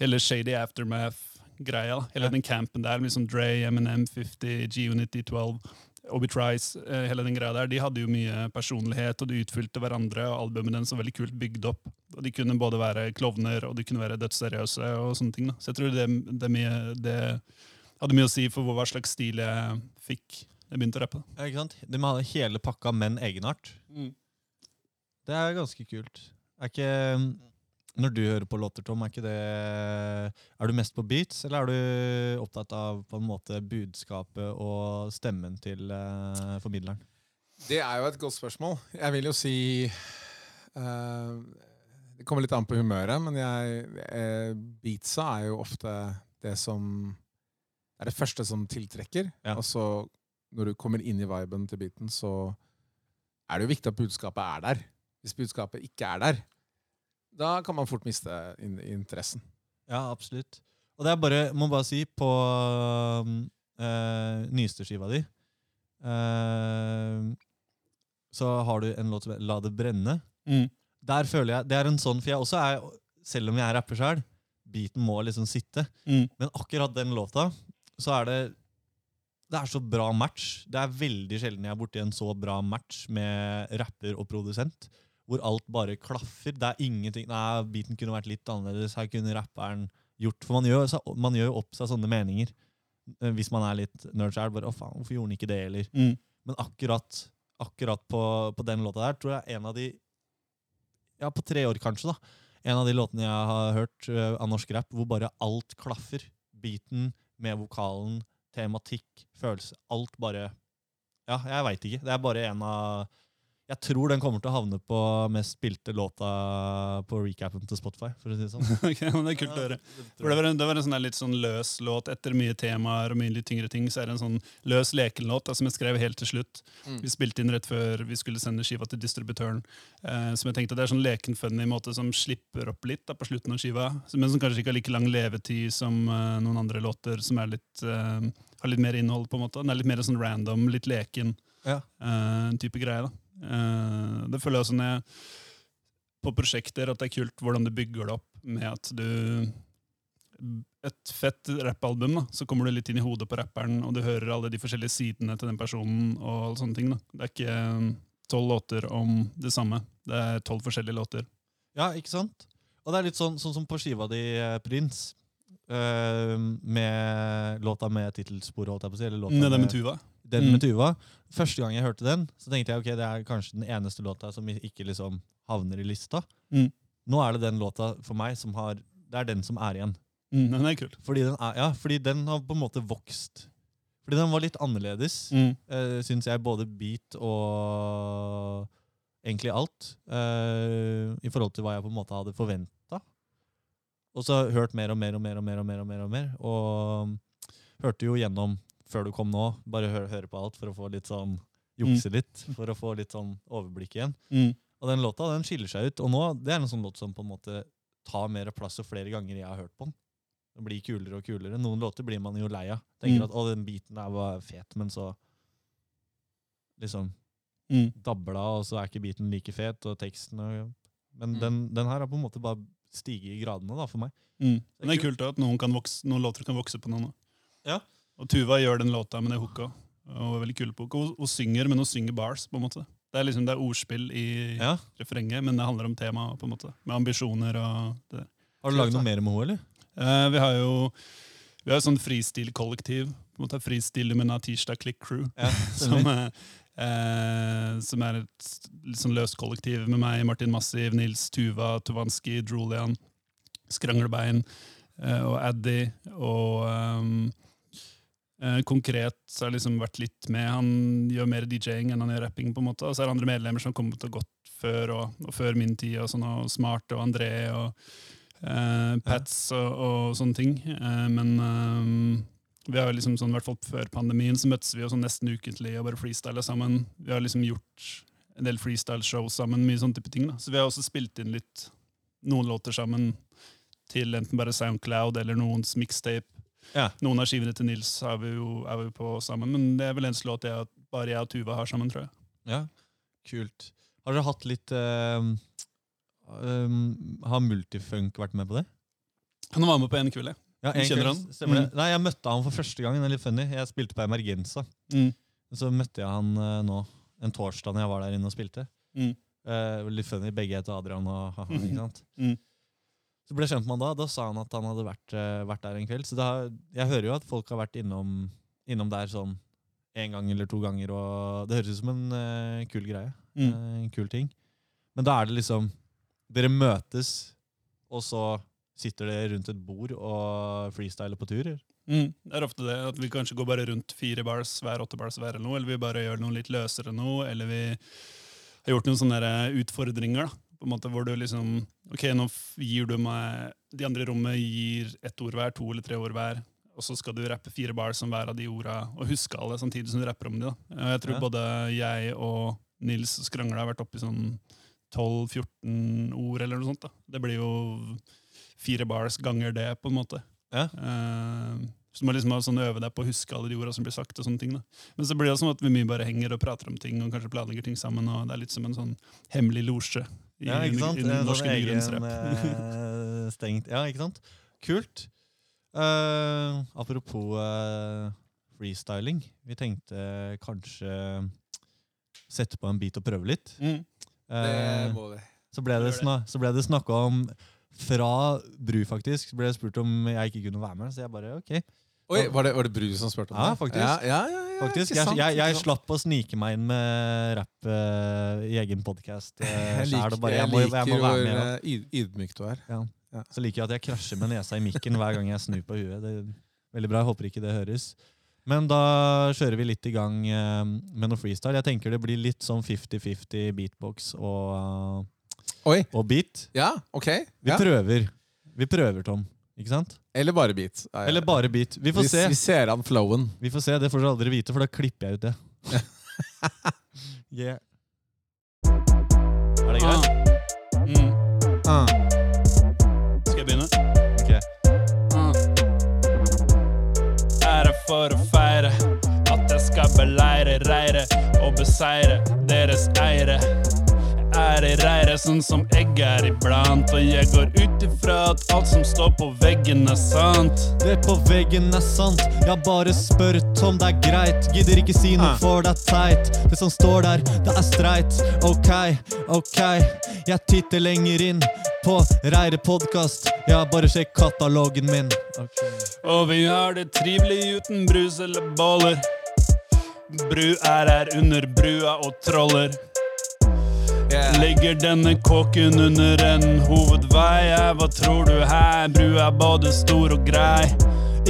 hele Shady Aftermath-greia. Hele Ja. den campen der, liksom Dre, Eminem, 50, G-Unity 12, Obi Trice, eh, hele den greia der, de hadde jo mye personlighet, og de utfylte hverandre, og albumet deres var veldig kult bygd opp. Og De kunne både være klovner og de kunne være dødsseriøse. og sånne ting da. Så jeg tror det, det, mye, det hadde mye å si for hva slags stil jeg fikk jeg begynte å rappe. Ja, ikke sant? De hadde hele pakka, men egenart. Det er ganske kult. Er ikke Når du hører på låter, Tom, er det Er du mest på beats, eller er du opptatt av på en måte budskapet og stemmen til uh, formidleren? Det er jo et godt spørsmål. Jeg vil jo si uh, Det kommer litt an på humøret, men jeg, uh, beatsa er jo ofte det som er det første som tiltrekker. Ja. Og så når du kommer inn i viben til beaten, så er det jo viktig at budskapet er der. Hvis budskapet ikke er der, da kan man fort miste in interessen. Ja, absolutt. Og det er bare, må bare si, på øh, nyeste skiva di øh, Så har du en låt som heter 'La det brenne'. Mm. Der føler jeg, Det er en sånn, for jeg også er, selv om jeg er rapper sjøl, beaten må liksom sitte. Mm. Men akkurat den låta, så er det Det er så bra match. Det er veldig sjelden jeg er borti en så bra match med rapper og produsent. Hvor alt bare klaffer. Det er ingenting Nei, beaten kunne vært litt annerledes. Her kunne rapperen gjort For man gjør, så- man gjør jo opp seg sånne meninger. Eh, Hvis man er litt nerd sjøl. Bare 'Å, faen, hvorfor gjorde han ikke det?' Eller Mm. men akkurat, akkurat på, på den låta der tror jeg er en av de Ja, på tre år kanskje, da. En av de låtene jeg har hørt uh, av norsk rap hvor bare alt klaffer. Beaten med vokalen, tematikk, følelse. Alt bare Ja, jeg veit ikke. Det er bare en av Jeg tror den kommer til å havne på mest spilte låta på recapen til Spotify, for å si det sånn. Ok, men det er kult å høre. For det var en, det var en sånn litt sånn løs låt etter mye temaer og mye litt tyngre ting. Så er det en sånn løs lekenlåt da, som jeg skrev helt til slutt. Mm. Vi spilte inn rett før vi skulle sende skiva til distributøren. Eh, som jeg tenkte Det er sånn leken funny måte som slipper opp litt da, på slutten av skiva. Men som kanskje ikke har like lang levetid som eh, noen andre låter som er litt, eh, har litt mer innhold. på en måte. Den er litt mer sånn random, litt leken Ja. eh, type greie. da. Eh, det føler jeg også når jeg på prosjekter at det er kult hvordan du bygger det opp med at du Et fett rappalbum, da, så kommer du litt inn i hodet på rapperen, og du hører alle de forskjellige sidene til den personen. og alle sånne ting da. Det er ikke eh, tolv låter om det samme. Det er tolv forskjellige låter. Ja, ikke sant? Og det er litt sånn, sånn som på skiva di, eh, Prins. Uh, med låta med tittelsporet, holdt jeg på å si. Eller låta Nede med Tuva. Den Mm. med Tuva. Første gang jeg hørte den, så tenkte jeg ok, det er kanskje den eneste låta som ikke liksom havner i lista. Mm. Nå er det den låta for meg som har Det er den som er igjen. Mm, den er kul. Fordi den, er, ja, fordi den har på en måte vokst. Fordi den var litt annerledes, Mm. uh, syns jeg. Både beat og egentlig alt. Uh, I forhold til hva jeg på en måte hadde forventa. Og så hørt mer og mer og mer og mer. Og mer og mer og mer Og hørte jo gjennom før du kom nå. Bare høre, høre på alt for å få litt sånn Jukse litt. For å få litt sånn overblikk igjen. Mm. Og den låta den skiller seg ut. Og nå, det er en sånn låt som på en måte tar mer plass og flere ganger jeg har hørt på den. Den blir kulere og kulere. Noen låter blir man jo lei av. Tenker Mm. at å, den biten der var fet, men så liksom Mm. dabla, og så er ikke biten like fet, og teksten og, Men Mm. den, den her har på en måte bare stiget i gradene da, for meg. Mm. Men det er kult at noen, kan vokse, noen låter kan vokse på noen. Ja. Og Tuva gjør den låta med det hooka. Og hun er veldig kul på. Hun, hun synger, men hun synger bars. på en måte. Det er liksom det er ordspill i Ja. refrenget, men det handler om tema, på en måte. Med ambisjoner og det der. Har du lagd noe mer med henne, eller? Eh, vi har jo vi har et sånn fristil-kollektiv. på en måte Fristil Lumina Tirsdag Click Crew. Ja, Som, eh, eh, som er et sånn løst kollektiv med meg, Martin Massiv, Nils Tuva, Tuvanski, Drulian, Skranglebein eh, og Addy. Og eh, konkret så har jeg liksom vært litt med. Han gjør mer DJ-ing enn han gjør rapping. på en måte. Og så er det andre medlemmer som har kommet og gått før, og, og før min tid. og sånn, og Smart og André og eh, pats og, og sånne ting. Eh, men eh, vi har liksom sånn, i hvert fall før pandemien så møttes vi jo sånn nesten ukentlig og bare freestyla sammen. Vi har liksom gjort en del freestyle-show sammen, mye sånne type ting. da. Så vi har også spilt inn litt noen låter sammen til enten bare Soundcloud eller noens mixtape. Ja. Noen av skivene til Nils er vi jo er vi på sammen, men det er vel eneste låt jeg, bare jeg og Tuva har sammen, tror jeg. Ja, kult. Har dere hatt litt uh, um, Har Multifunk vært med på det? Han var med på en kveld, jeg. Ja, en kjenner kveld, han? Mm. Nei, jeg møtte han for første gang. Det er litt funny. Jeg spilte på Emergenza. Mm. Så møtte jeg han uh, nå en torsdag når jeg var der inne og spilte. Mm. Uh, litt funny. Begge heter Adrian og ha-ha. ikke sant? Mm. Så ble jeg kjent med han da. Da sa han at han hadde vært, eh, vært der en kveld. Så da, jeg hører jo at folk har vært innom, innom der sånn en gang eller to ganger. Og det høres ut som en uh, kul greie. Mm. Uh, en kul ting. Men da er det liksom Dere møtes, og så sitter dere rundt et bord og freestyler på tur? Mm. Det er ofte det, at vi kanskje går bare rundt fire bars hver, åtte bars hver, eller noe, eller vi bare gjør noe litt løsere nå, eller vi har gjort noen sånne utfordringer, da, på en måte hvor du liksom, ok, nå gir du meg, de andre i rommet gir ett ord hver, to eller tre ord hver, og så skal du rappe fire bars som hver av de orda, og huske alle samtidig som du rapper om de. Da. Og Jeg tror Ja. både jeg og Nils Skrangla har vært oppe i sånn 12-14 ord, eller noe sånt. da. Det blir jo fire bars ganger det, på en måte. Ja. Uh, så du må liksom sånn øve deg på å huske alle de orda som blir sagt. og sånne ting da. Men så blir det sånn at vi mye bare henger og prater om ting og kanskje planlegger ting sammen. og Det er litt som en sånn hemmelig losje i, Ja, ikke sant? i, i norsk egen eh, Ja, ikke sant? Kult. Uh, apropos uh, freestyling. Vi tenkte kanskje sette på en bit og prøve litt. Mm. Det må vi. så, ble det Gjør det. så ble det snakka om fra Bru, faktisk. Ble jeg spurt om jeg ikke kunne være med. Så jeg bare ok. Oi, var det, var det Bru som spurte om Ja, det? faktisk. Ja, ja, ja, ja, Faktisk, Jeg, jeg, jeg slapp å snike meg inn med rapp uh, i egen podkast. Jeg liker, bare, jeg jeg, må, jeg liker må være hvor med. eh, ydmyk du er. Så liker jeg at jeg krasjer med nesa i mikken hver gang jeg snur på huet. Det er veldig bra, jeg håper ikke det høres. Men da kjører vi litt i gang uh, med noe freestyle. Jeg tenker det blir litt sånn 50-50 beatbox og, eh, og beat. ja, ok. Vi Ja. prøver. Vi prøver, Tom. Ikke sant? Eller bare beat. Ja, ja. Eller bare beat. Vi får vi, se. Vi ser an flowen. Vi får se, Det får dere aldri vite, for da klipper jeg ut det. yeah. Er det greit? Uh. Mm. Uh. Skal jeg begynne? Ok. Uh. Er det for å feire at jeg skal beleire reire og beseire deres eiere? Er i reire sånn som egg er iblant, og jeg går ut ifra at alt som står på veggen er sant. Det på veggen er sant, jeg bare spør Tom, det er greit. Gidder ikke si noe Ah. for det er teit. Det som står der, det er streit. Ok, ok. Jeg titter lenger inn på Reire podkast. Ja, bare sjekk katalogen min. Okay. Og vi har det trivelig uten brus eller boller. Bru er her under brua og troller. Yeah. Ligger denne kåken under en hovedvei? Hva tror du her? Brua er både stor og grei.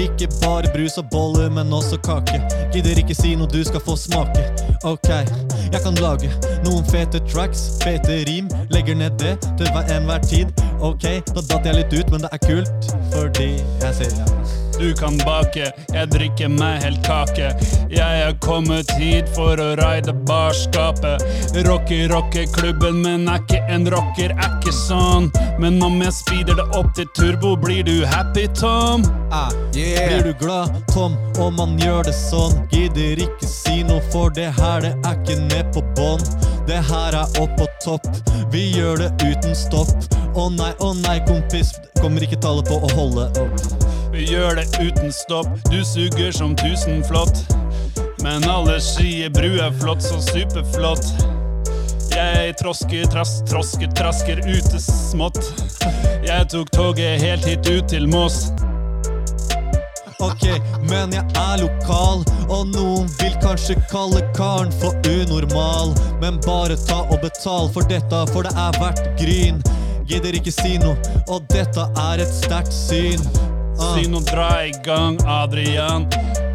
Ikke bare brus og boller, men også kake. Gidder ikke si noe du skal få smake. Ok, jeg kan lage noen fete tracks, fete rim. Legger ned det til hver enhver tid. Ok, da datt jeg litt ut, men det er kult fordi jeg ser ja. Du kan bake, jeg drikker meg helt kake. Jeg er kommet hit for å raide barskapet. Rocke, rocker klubben, men er ikke en rocker, er ikke sånn. Men om jeg speeder det opp til turbo, blir du happy, Tom? Ah, Blir du glad, Tom, om man gjør det sånn? Gidder ikke si noe, for det her, det er ikke ned på bånn. Det her er opp på topp, vi gjør det uten stopp. Å nei, å nei, kompis, kommer ikke tallet på å holde opp. Gjør det uten stopp, du suger som tusenflott. Men alle sier bru er flott, så superflott. Jeg trosker, trass, trosker, trasker ute smått. Jeg tok toget helt hit ut til Moss. Ok, men jeg er lokal, og noen vil kanskje kalle karen for unormal. Men bare ta og betal for dette, for det er verdt gryn. Gidder ikke si noe, og dette er et sterkt syn. Ah. Si nå dra i gang, Adrian.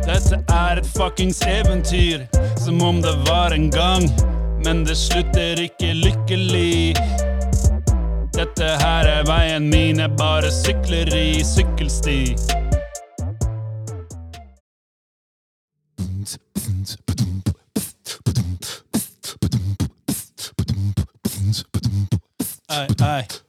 Dette er et fuckings eventyr, som om det var en gang. Men det slutter ikke lykkelig. Dette her er veien min, jeg bare sykler i sykkelsti. Ei, ei.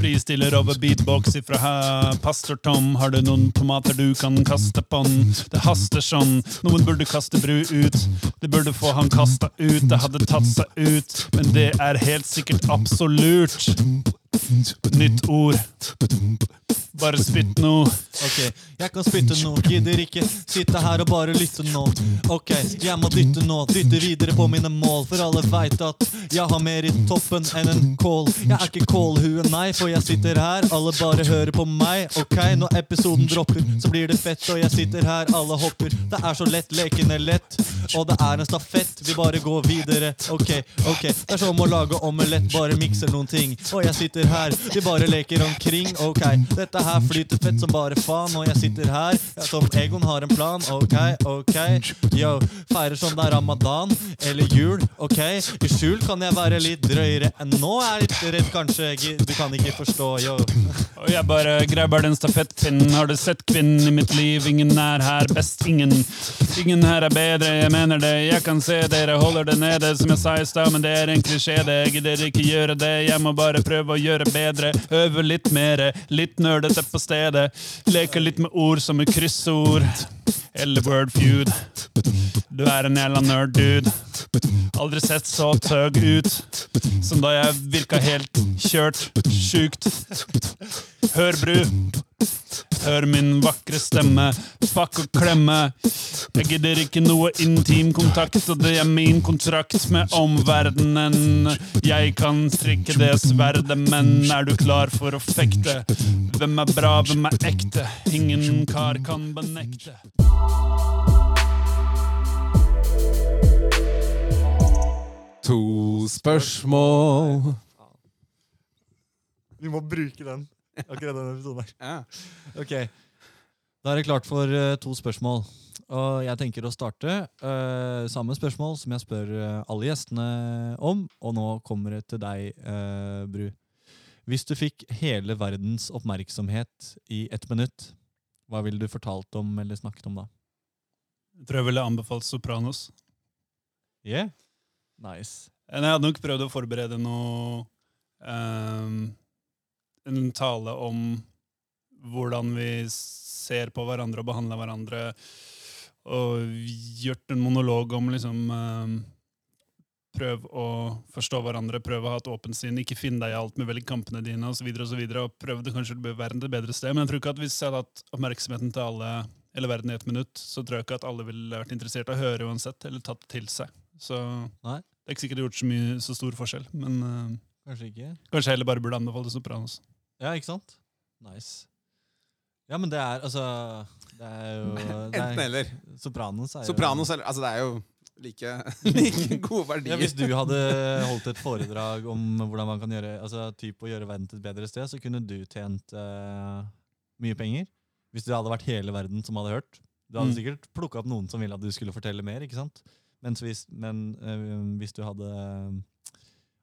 Fristiller over beatbox ifra her. Pastor Tom, har du noen tomater du kan kaste på den? Det haster sånn, noen burde kaste bru ut. Det burde få han kasta ut, det hadde tatt seg ut. Men det er helt sikkert absolutt. Nytt ord. Bare spytt nå. Ok, jeg kan spytte nå, gidder ikke sitte her og bare lytte nå. Ok, jeg må dytte nå, dytte videre på mine mål, for alle veit at jeg har mer i toppen enn en kål. Jeg er ikke kålhue, nei, for jeg sitter her, alle bare hører på meg. Ok, når episoden dropper, så blir det fett, og jeg sitter her, alle hopper. Det er så lett, leken er lett, og det er en stafett, vi bare går videre. Ok, ok, det er som å lage omelett, bare mikser noen ting. Og jeg sitter her, vi bare leker omkring. Ok, dette her flyter fett som bare faen, og jeg sitter her som Egon har en plan. Ok, ok, yo, feirer som det er ramadan eller jul. Ok, i skjul kan jeg være litt drøyere enn nå. Er jeg litt redd, kanskje. Du kan ikke forstå, yo. Og jeg bare grabber den stafettpinnen. Har du sett kvinnen i mitt liv? Ingen er her best, ingen. Ingen her er bedre, jeg mener det. Jeg kan se dere holder det nede, som jeg sa i stad, men det er en klisjé, det. Jeg gidder ikke gjøre det. Jeg må bare prøve å gjøre bedre. Øve litt mere, litt nerdete på stedet. Leker litt med ord som er kryssord. Eller word feud. Du er en jævla nerd, dude. Aldri sett så tøg ut som da jeg virka helt kjørt. Sjukt. Hør, bru. Hør min vakre stemme. Fuck og klemme. Jeg gidder ikke noe intim kontakt, og det er min kontrakt med omverdenen. Jeg kan strikke det sverdet, men er du klar for å fekte? Hvem er bra, hvem er ekte? Ingen kar kan benekte. To spørsmål. Vi må bruke den. Akkurat denne episoden her. Ja. Ok, Da er det klart for eh, to spørsmål. Og jeg tenker å starte eh, samme spørsmål som jeg spør eh, alle gjestene om. Og nå kommer det til deg, eh, Bru. Hvis du fikk hele verdens oppmerksomhet i ett minutt, hva ville du fortalt om eller snakket om da? Jeg tror jeg ville anbefalt Sopranos. Yeah? Nice. Men jeg hadde nok prøvd å forberede noe ehm, En tale om hvordan vi ser på hverandre og behandler hverandre. Og gjort en monolog om liksom ehm, Prøv å forstå hverandre, prøv å ha et åpent sinn, ikke finn deg i alt med velg kampene dine osv. Og, så videre, og prøv det kanskje til verden til et bedre sted. Men jeg tror ikke at hvis jeg hadde hatt oppmerksomheten til alle eller verden i ett minutt, så tror jeg ikke at alle ville vært interessert i å høre uansett, eller tatt det til seg. Så Nei. det er ikke sikkert det har gjort så mye så stor forskjell, men eh, Kanskje ikke? kanskje jeg heller bare burde anbefale Sopranos. Ja, ikke sant? Nice. Ja, men det er altså Det er jo det Enten er, eller. Sopranos er jo Sopranos eller Altså, det er jo like, like gode verdier. Ja, hvis du hadde holdt et foredrag om hvordan man kan gjøre altså typ å gjøre verden til et bedre sted, så kunne du tjent uh, mye penger. Hvis det hadde vært hele verden som hadde hørt. Du hadde Mm. sikkert plukka opp noen som ville at du skulle fortelle mer. ikke sant? Mens hvis, men uh, hvis du hadde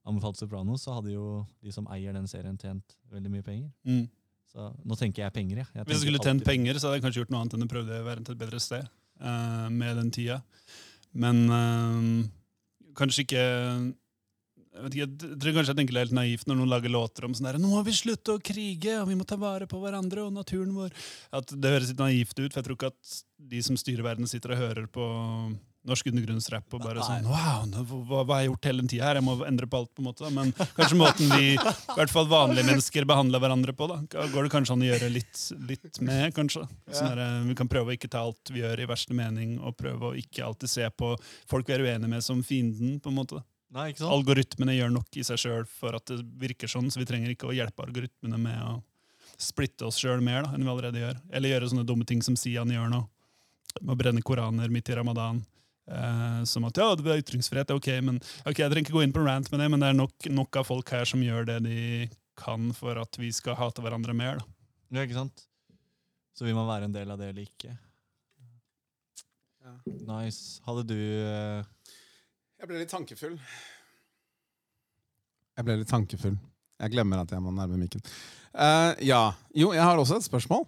anbefalt Sopranos, så hadde jo de som eier den serien, tjent veldig mye penger. Mm. Så nå tenker jeg penger, ja. jeg Hvis jeg skulle tjent alltid- penger, så hadde jeg kanskje gjort noe annet enn å prøve å være til et bedre sted uh, med den tida. Men uh, kanskje ikke jeg vet ikke, jeg tror kanskje jeg tenker det er helt naivt når noen lager låter om sånn der, nå må vi slutte å krige, og vi må ta vare på hverandre og naturen vår. At Det høres litt naivt ut, for jeg tror ikke at de som styrer verden, sitter og hører på norsk undergrunnsrapp og bare sånn Wow, hva, hva har jeg gjort hele den tida her? Jeg må endre på alt, på en måte. da. Men kanskje måten vi, i hvert fall vanlige mennesker, behandler hverandre på, da. går det kanskje an å gjøre litt, litt med, kanskje. Sånn der, eh, vi kan prøve å ikke ta alt vi gjør i verste mening, og prøve å ikke alltid se på folk vi er uenige med, som fienden, på en måte. Nei, ikke sant? Algoritmene gjør nok i seg sjøl for at det virker sånn, så vi trenger ikke å hjelpe algoritmene med å splitte oss sjøl mer da, enn vi allerede gjør. Eller gjøre sånne dumme ting som Sian gjør nå. Med å brenne koraner midt i ramadan. Eh, som at ja, det er ytringsfrihet, det er ok, men ok, jeg trenger ikke gå inn på rant med det, men det er nok, nok av folk her som gjør det de kan for at vi skal hate hverandre mer. da. Ja, ikke sant? Så vil man være en del av det eller ikke. Ja. Nice. Hadde du uh... Jeg ble litt tankefull. Jeg ble litt tankefull. Jeg glemmer at jeg må nærme mikken. Uh, ja. Jo, jeg har også et spørsmål.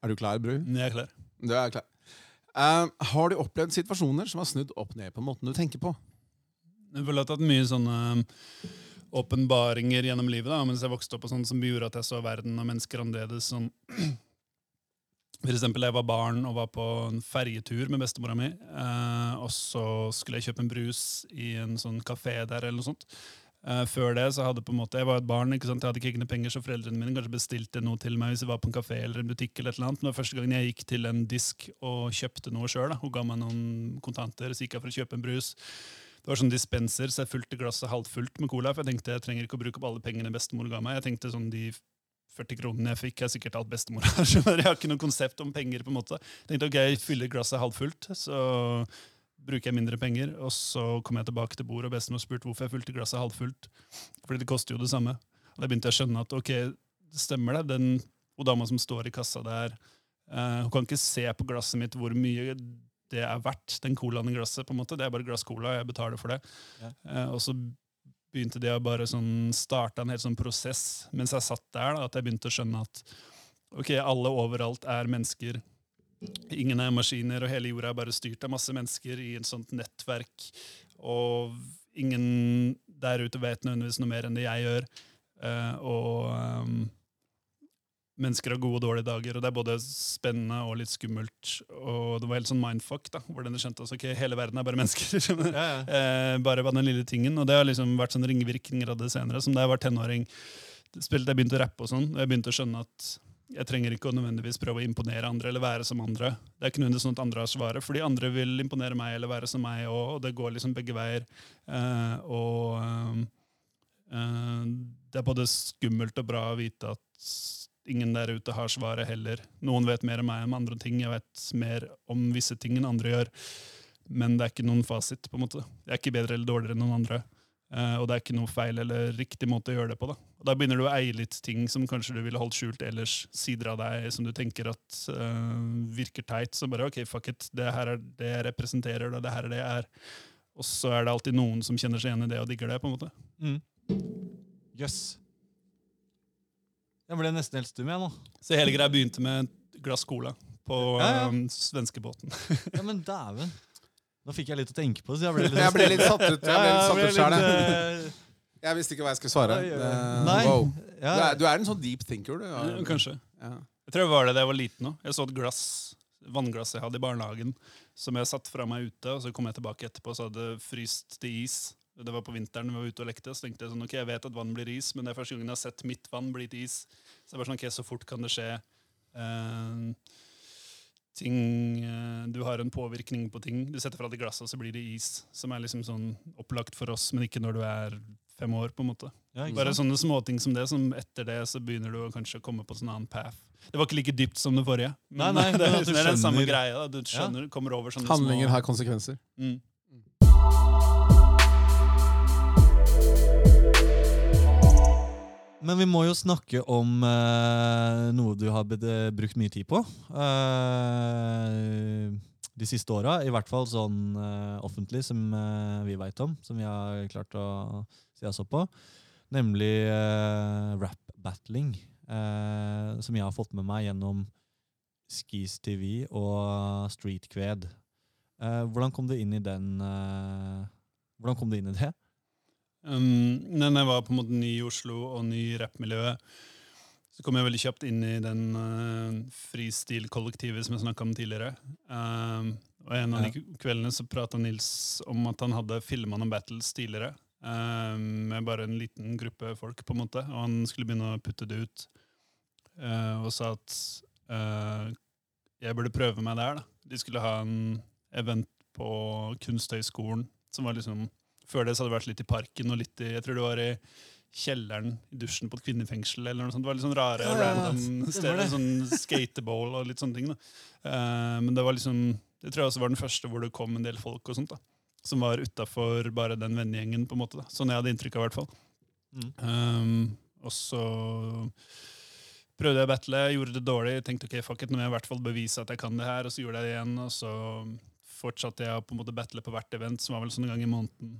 Er du klar, Bru? Jeg er klar. Du er klar. Eh, har du opplevd situasjoner som har snudd opp ned på måten du tenker på? Jeg føler at jeg har hatt mye sånne um, åpenbaringer gjennom livet da, mens jeg vokste opp, og sånn, som gjorde at jeg så verden og mennesker annerledes. Sånn. For eksempel, jeg var barn og var på en ferjetur med bestemora mi. Eh, og så skulle jeg kjøpe en brus i en sånn kafé der. eller noe sånt. Eh, før det så hadde på en måte, Jeg var et barn, ikke sant? jeg hadde ikke noen penger, så foreldrene mine kanskje bestilte noe til meg hvis jeg var på en kafé eller en butikk. eller et eller annet. Men det var første gangen jeg gikk til en disk og kjøpte noe sjøl. Hun ga meg noen kontanter, så gikk jeg for å kjøpe en brus. Det var sånn dispenser, så jeg fulgte glasset halvfullt med cola. For jeg tenkte jeg trenger ikke å bruke opp alle pengene bestemor ga meg. Jeg tenkte sånn de 40 kronene jeg fikk, er sikkert alt bestemor har. Jeg har ikke noe konsept om penger. på en måte. Jeg tenkte ok, jeg fyller glasset halvfullt, så bruker jeg mindre penger. Og så kom jeg tilbake til bordet, og bestemor spurte hvorfor jeg fylte glasset halvfullt. Fordi det koster jo det samme. Og da begynte jeg å skjønne at ok, det stemmer det. Den og dama som står i kassa der, uh, hun kan ikke se på glasset mitt hvor mye det er verdt, den colaen i glasset. på en måte. Det er bare glass cola, og jeg betaler for det. Ja. Uh, og så begynte det å bare sånn starte en helt sånn prosess mens jeg satt der, da, at jeg begynte å skjønne at ok, alle overalt er mennesker. Ingen er maskiner, og hele jorda er bare styrt av masse mennesker i et sånt nettverk. Og ingen der ute vet nødvendigvis noe mer enn det jeg gjør. Uh, og um, mennesker har gode og dårlige dager, og det er både spennende og litt skummelt. Og det var helt sånn mindfuck, da, hvordan det skjønte at ok, hele verden er bare mennesker. Ja, ja. Uh, bare var den lille tingen. Og det har liksom vært sånn ringvirkninger av det senere. Som da jeg var tenåring, spilte jeg begynte å rappe og sånn, og jeg begynte å skjønne at jeg trenger ikke å nødvendigvis prøve å imponere andre eller være som andre. Det er ikke nødvendigvis sånn at andre har svaret, fordi andre vil imponere meg eller være som meg, og, og det går liksom begge veier. Uh, og uh, det er både skummelt og bra å vite at ingen der ute har svaret heller. Noen vet mer om meg om andre ting. Jeg vet mer om visse ting enn andre gjør. Men det er ikke noen fasit. på en måte. Jeg er ikke bedre eller dårligere enn noen andre. Uh, og det er ikke noe feil eller riktig måte å gjøre det på. Da Og da begynner du å eie litt ting som kanskje du ville holdt skjult ellers. Sider av deg som du tenker at uh, virker teit. Så bare ok, fuck it. Det her er det jeg representerer, det her er det jeg er. Og så er det alltid noen som kjenner seg igjen i det og digger det. på en måte. Mm. Yes. Jeg ble nesten helt stum, jeg nå. Så hele greia begynte med et glass cola på Ja, ja. Um, svenskebåten. Ja, men dæven. Nå fikk jeg litt å tenke på. Så jeg ble litt, Jeg ble litt satt ut. Jeg ble litt satt ut selv, jeg. Jeg visste ikke hva jeg skulle svare. Nei. wow. ja. Du, er, du er en sånn deep thinker, du. Ja. Ja, Kanskje. Ja. Jeg tror det var det da jeg var liten òg. Jeg så et glass, vannglass jeg hadde i barnehagen, som jeg satt fra meg ute, og så kom jeg tilbake etterpå, og så hadde det fryst til is. Det var på vinteren vi var ute og lekte, så tenkte jeg sånn, ok, jeg vet at vann blir is, men det er første gangen jeg har sett mitt vann bli til is. Så jeg var sånn, ok, så fort kan det skje. Eh, ting, eh, du har en påvirkning på ting. Du setter fra deg glasset, og så blir det is. Som er liksom sånn opplagt for oss, men ikke når du er fem år, på en måte. Ja, Bare sånne småting som det, som etter det så begynner du å kanskje komme på sånn annen path. Det var ikke like dypt som det forrige. Nei, nei, det, er, det er den samme greia. Da. Du skjønner, kommer over sånne Handlinger små har konsekvenser. mm. Men vi må jo snakke om uh, noe du har brukt mye tid på. Uh, de siste åra. I hvert fall sånn uh, offentlig, som vi veit om. Som vi har klart å si oss opp på. Nemlig rap-battling. som jeg har fått med meg gjennom Skis TV og Street Kved. Hvordan kom du inn i den Hvordan kom du inn i det? Um, når jeg var på en måte ny i Oslo og ny i rappmiljøet, så kom jeg veldig kjapt inn i den uh, fristil-kollektivet som jeg snakka om tidligere. Um, og En av de kveldene så prata Nils om at han hadde filma noen battles tidligere. um, med bare en liten gruppe folk, på en måte. Og han skulle begynne å putte det ut. Uh, og sa at uh, jeg burde prøve meg der. da. De skulle ha en event på Kunsthøgskolen som var liksom før det så hadde det vært litt i parken og litt i Jeg tror det var i kjelleren i dusjen på et kvinnefengsel. eller noe sånt. Det var litt sånn rare, Ja, random steder. Sånn skatebowl og litt sånne ting. da. Uh, men det var liksom Det tror jeg også var den første hvor det kom en del folk og sånt. da. Som var utafor bare den vennegjengen, på en måte. da. Sånn jeg hadde inntrykk av, i hvert fall. Mm. Um, og så prøvde jeg å battle, gjorde det dårlig. Tenkte ok, fuck it, nå må jeg i hvert fall bevise at jeg kan det her. Og så gjorde jeg det igjen, og så fortsatte jeg å på en måte battle på hvert event, som var vel sånn en gang i måneden.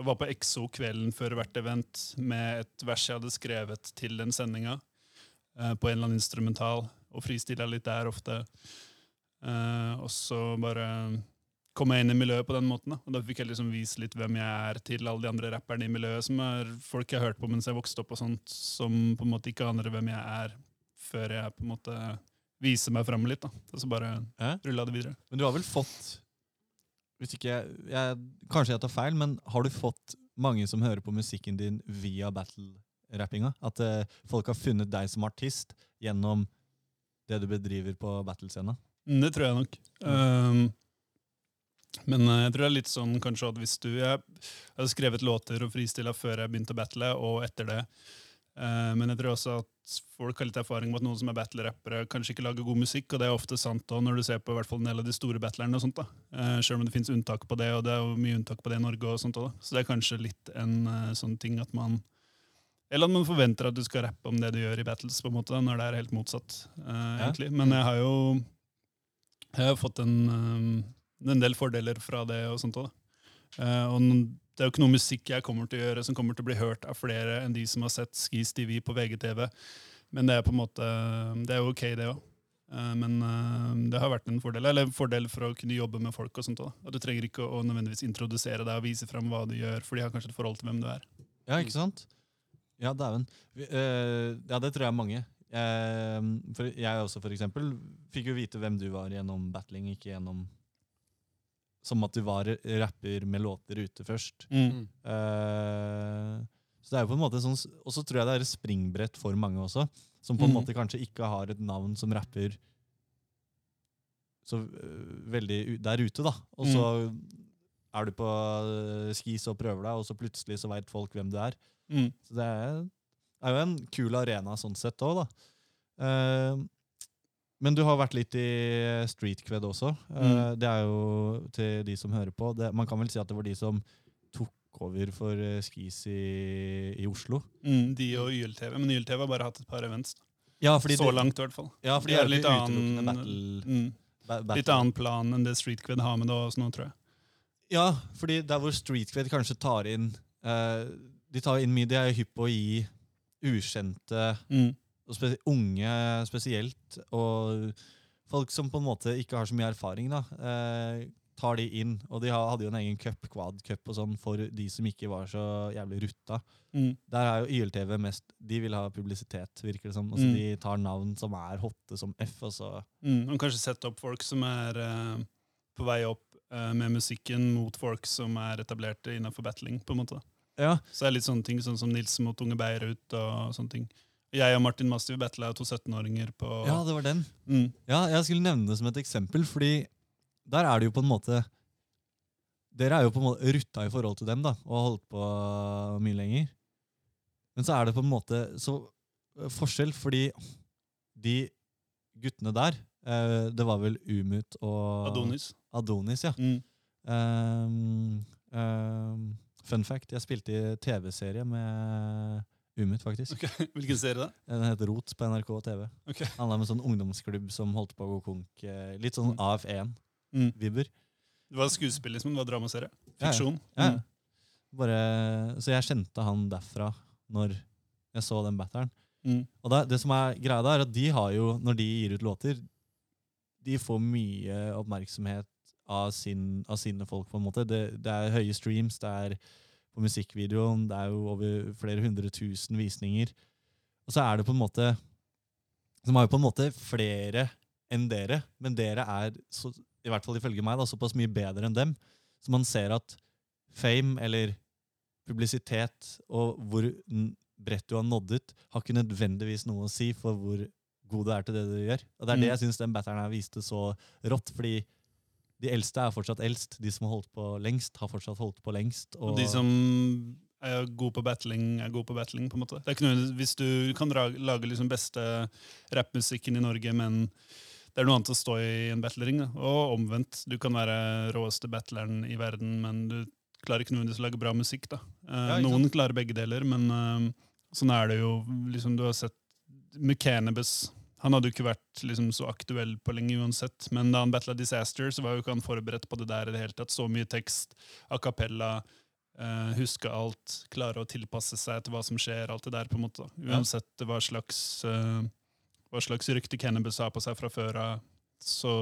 Og var på Exo kvelden før hvert event med et vers jeg hadde skrevet til den sendinga. Uh, på en eller annen instrumental, og fristilla litt der ofte. Uh, og så bare kom jeg inn i miljøet på den måten. Da. Og da fikk jeg liksom vise litt hvem jeg er til alle de andre rapperne i miljøet, som er folk jeg har hørt på mens jeg vokste opp, og sånt, som på en måte ikke aner hvem jeg er, før jeg på en måte viser meg fram litt. da. Og så bare Ja. rulla det videre. Men du har vel fått hvis ikke jeg, jeg, Kanskje jeg tar feil, men har du fått mange som hører på musikken din via battle-rappinga? At uh, folk har funnet deg som artist gjennom det du bedriver på battlescena? Mm, Det tror jeg nok. Um, men eh, jeg tror det er litt sånn kanskje at hvis du Jeg hadde skrevet låter og fristilla før jeg begynte å battle, og etter det. Eh, men jeg tror også at folk har litt erfaring med at noen som er battle-rappere, kanskje ikke lager god musikk, og det er ofte sant også når du ser på i hvert fall en del av de store battlerne. og sånt da. Eh, Selv om det finnes unntak på det, og det er jo mye unntak på det i Norge. og sånt da. Så det er kanskje litt en eh, sånn ting at man Eller at man forventer at du skal rappe om det du gjør i battles, på en måte, da, når det er helt motsatt. egentlig. Men jeg har jo jeg har fått en, en del fordeler fra det. og sånt òg. da. Og det er jo ikke noe musikk jeg kommer til å gjøre som kommer til å bli hørt av flere enn de som har sett Skis TV på VGTV. Men det er på en måte, det er jo ok, det òg. Men eh, det har vært en fordel eller en fordel for å kunne jobbe med folk. og sånt også. At Du trenger ikke å nødvendigvis introdusere deg og vise fram hva du gjør, for de har kanskje et forhold til hvem du er. Ja, ikke sant? Ja, dæven. Eh, ja, det tror jeg er mange. Jeg, for jeg også, for eksempel, fikk jo vite hvem du var gjennom battling, ikke gjennom Som at du var rapper med låter ute først. Mm. Uh, så det er jo på en måte sånn, Og så tror jeg det er et springbrett for mange også, som på en Mm. måte kanskje ikke har et navn som rapper så uh, veldig der ute, da. Og så er du på øh, skis og prøver deg, og så plutselig så veit folk hvem du er. Mm. Så det er, er jo en kul arena sånn sett òg, da. Eh, men du har vært litt i streetcred også. Eh, Mm. Det er jo til de som hører på. Det, man kan vel si at det var de som tok over for eh, skis i, i Oslo. Mm, de og YLTV. Men YLTV har bare hatt et par events. Ja, Så de, langt, i hvert fall. Ja, fordi Det er litt annen- battle, Mm. battle. Litt annen plan enn det Streetcred har med det også nå, tror jeg. Ja, fordi der hvor streetcred kanskje tar inn uh, De tar inn mye, de er hypp på å gi ukjente Mm. Og spe unge spesielt, og folk som på en måte ikke har så mye erfaring, da, eh, tar de inn. Og de hadde jo en egen cup, quad cup og sånn, for de som ikke var så jævlig rutta. Mm. Der er jo YLTV mest De vil ha publisitet, virker det som. Altså, Mm. De tar navn som er hotte som F, og så Mm. Og kanskje sette opp folk som er eh, på vei opp eh, med musikken mot folk som er etablerte innenfor battling. på en måte. Ja. Så det er litt sånne ting sånn som Nils mot Unge Beirut og sånne ting. Jeg og Martin Mastiv battla to 17-åringer på ja, det var den. mm. Ja, jeg skulle nevne det som et eksempel, fordi der er det jo på en måte Dere er jo på en måte rutta i forhold til dem da, og har holdt på mye lenger. Men så er det på en måte så eh, forskjell, fordi de guttene der eh, Det var vel Umut og Adonis. Adonis, ja. Mm. Um, um, fun fact, jeg spilte i TV-serie med Umut, faktisk. Okay. Hvilken serie da? Den heter Rot på NRK TV. Okay. Handla om en sånn ungdomsklubb som holdt på å gå konk. eh, Litt sånn Mm. AF1-vibber. Det var skuespill, liksom. Det var dramaserie. Ja, ja. Fiksjon. Ja. Mm. Bare, så jeg kjente han derfra når jeg så den batteren. Mm. Og det, det som er greia da, er at de har jo, når de gir ut låter, de får mye oppmerksomhet av, sin, av sine folk, på en måte. Det, det er høye streams, det er på musikkvideoen, det er jo over flere hundre tusen visninger. Og så er det på en måte De har jo på en måte flere enn dere, men dere er, så, i hvert fall ifølge meg, da, såpass mye bedre enn dem. Så man ser at fame, eller publisitet, og hvor bredt du har nådd ut, har ikke nødvendigvis noe å si for hvor god du er til det du gjør. Og det er det Mm. jeg syns den batteren her viste så rått, fordi de eldste er fortsatt eldst. De som har holdt på lengst, har fortsatt holdt på lengst. Og de som er gode på battling, er gode på battling. på en måte. Det er ikke noe, hvis du kan dra, lage liksom beste rappmusikken i Norge, men det er noe annet å stå i en battlering. Da. Og omvendt. Du kan være råeste battleren i verden, men du klarer ikke nødvendigvis å lage bra musikk. da. Eh, Ja, noen klarer begge deler, men eh, sånn er det jo. liksom Du har sett Mechanibus. Han hadde jo ikke vært liksom, så aktuell på lenge uansett, men da han battla Disaster, så var jo ikke han forberedt på det der i det hele tatt. Så mye tekst, a cappella, uh, huske alt, klare å tilpasse seg til hva som skjer, alt det der, på en måte. da. Uansett hva slags, uh, hva slags rykte Cannabis har på seg fra før av, så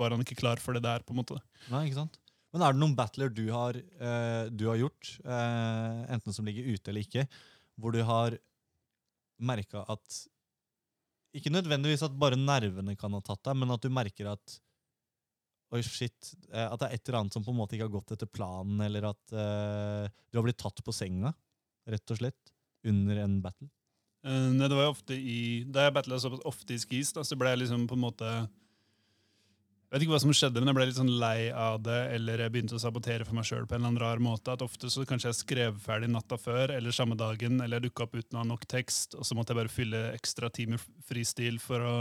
var han ikke klar for det der, på en måte. Nei, ikke sant? Men er det noen battler du har, uh, du har gjort, uh, enten som ligger ute eller ikke, hvor du har merka at Ikke nødvendigvis at bare nervene kan ha tatt deg, men at du merker at Oi, shit. eh, At det er et eller annet som på en måte ikke har gått etter planen, eller at uh, du har blitt tatt på senga, rett og slett, under en battle. Uh, nei, det var jo ofte i, Da jeg battla såpass ofte i skis, da, så ble jeg liksom på en måte Jeg vet ikke hva som skjedde, men jeg ble litt sånn lei av det, eller jeg begynte å sabotere for meg sjøl på en eller annen rar måte. At ofte så kanskje jeg skrev ferdig natta før eller samme dagen, eller jeg dukka opp uten å ha nok tekst, og så måtte jeg bare fylle ekstra tid med fristil for å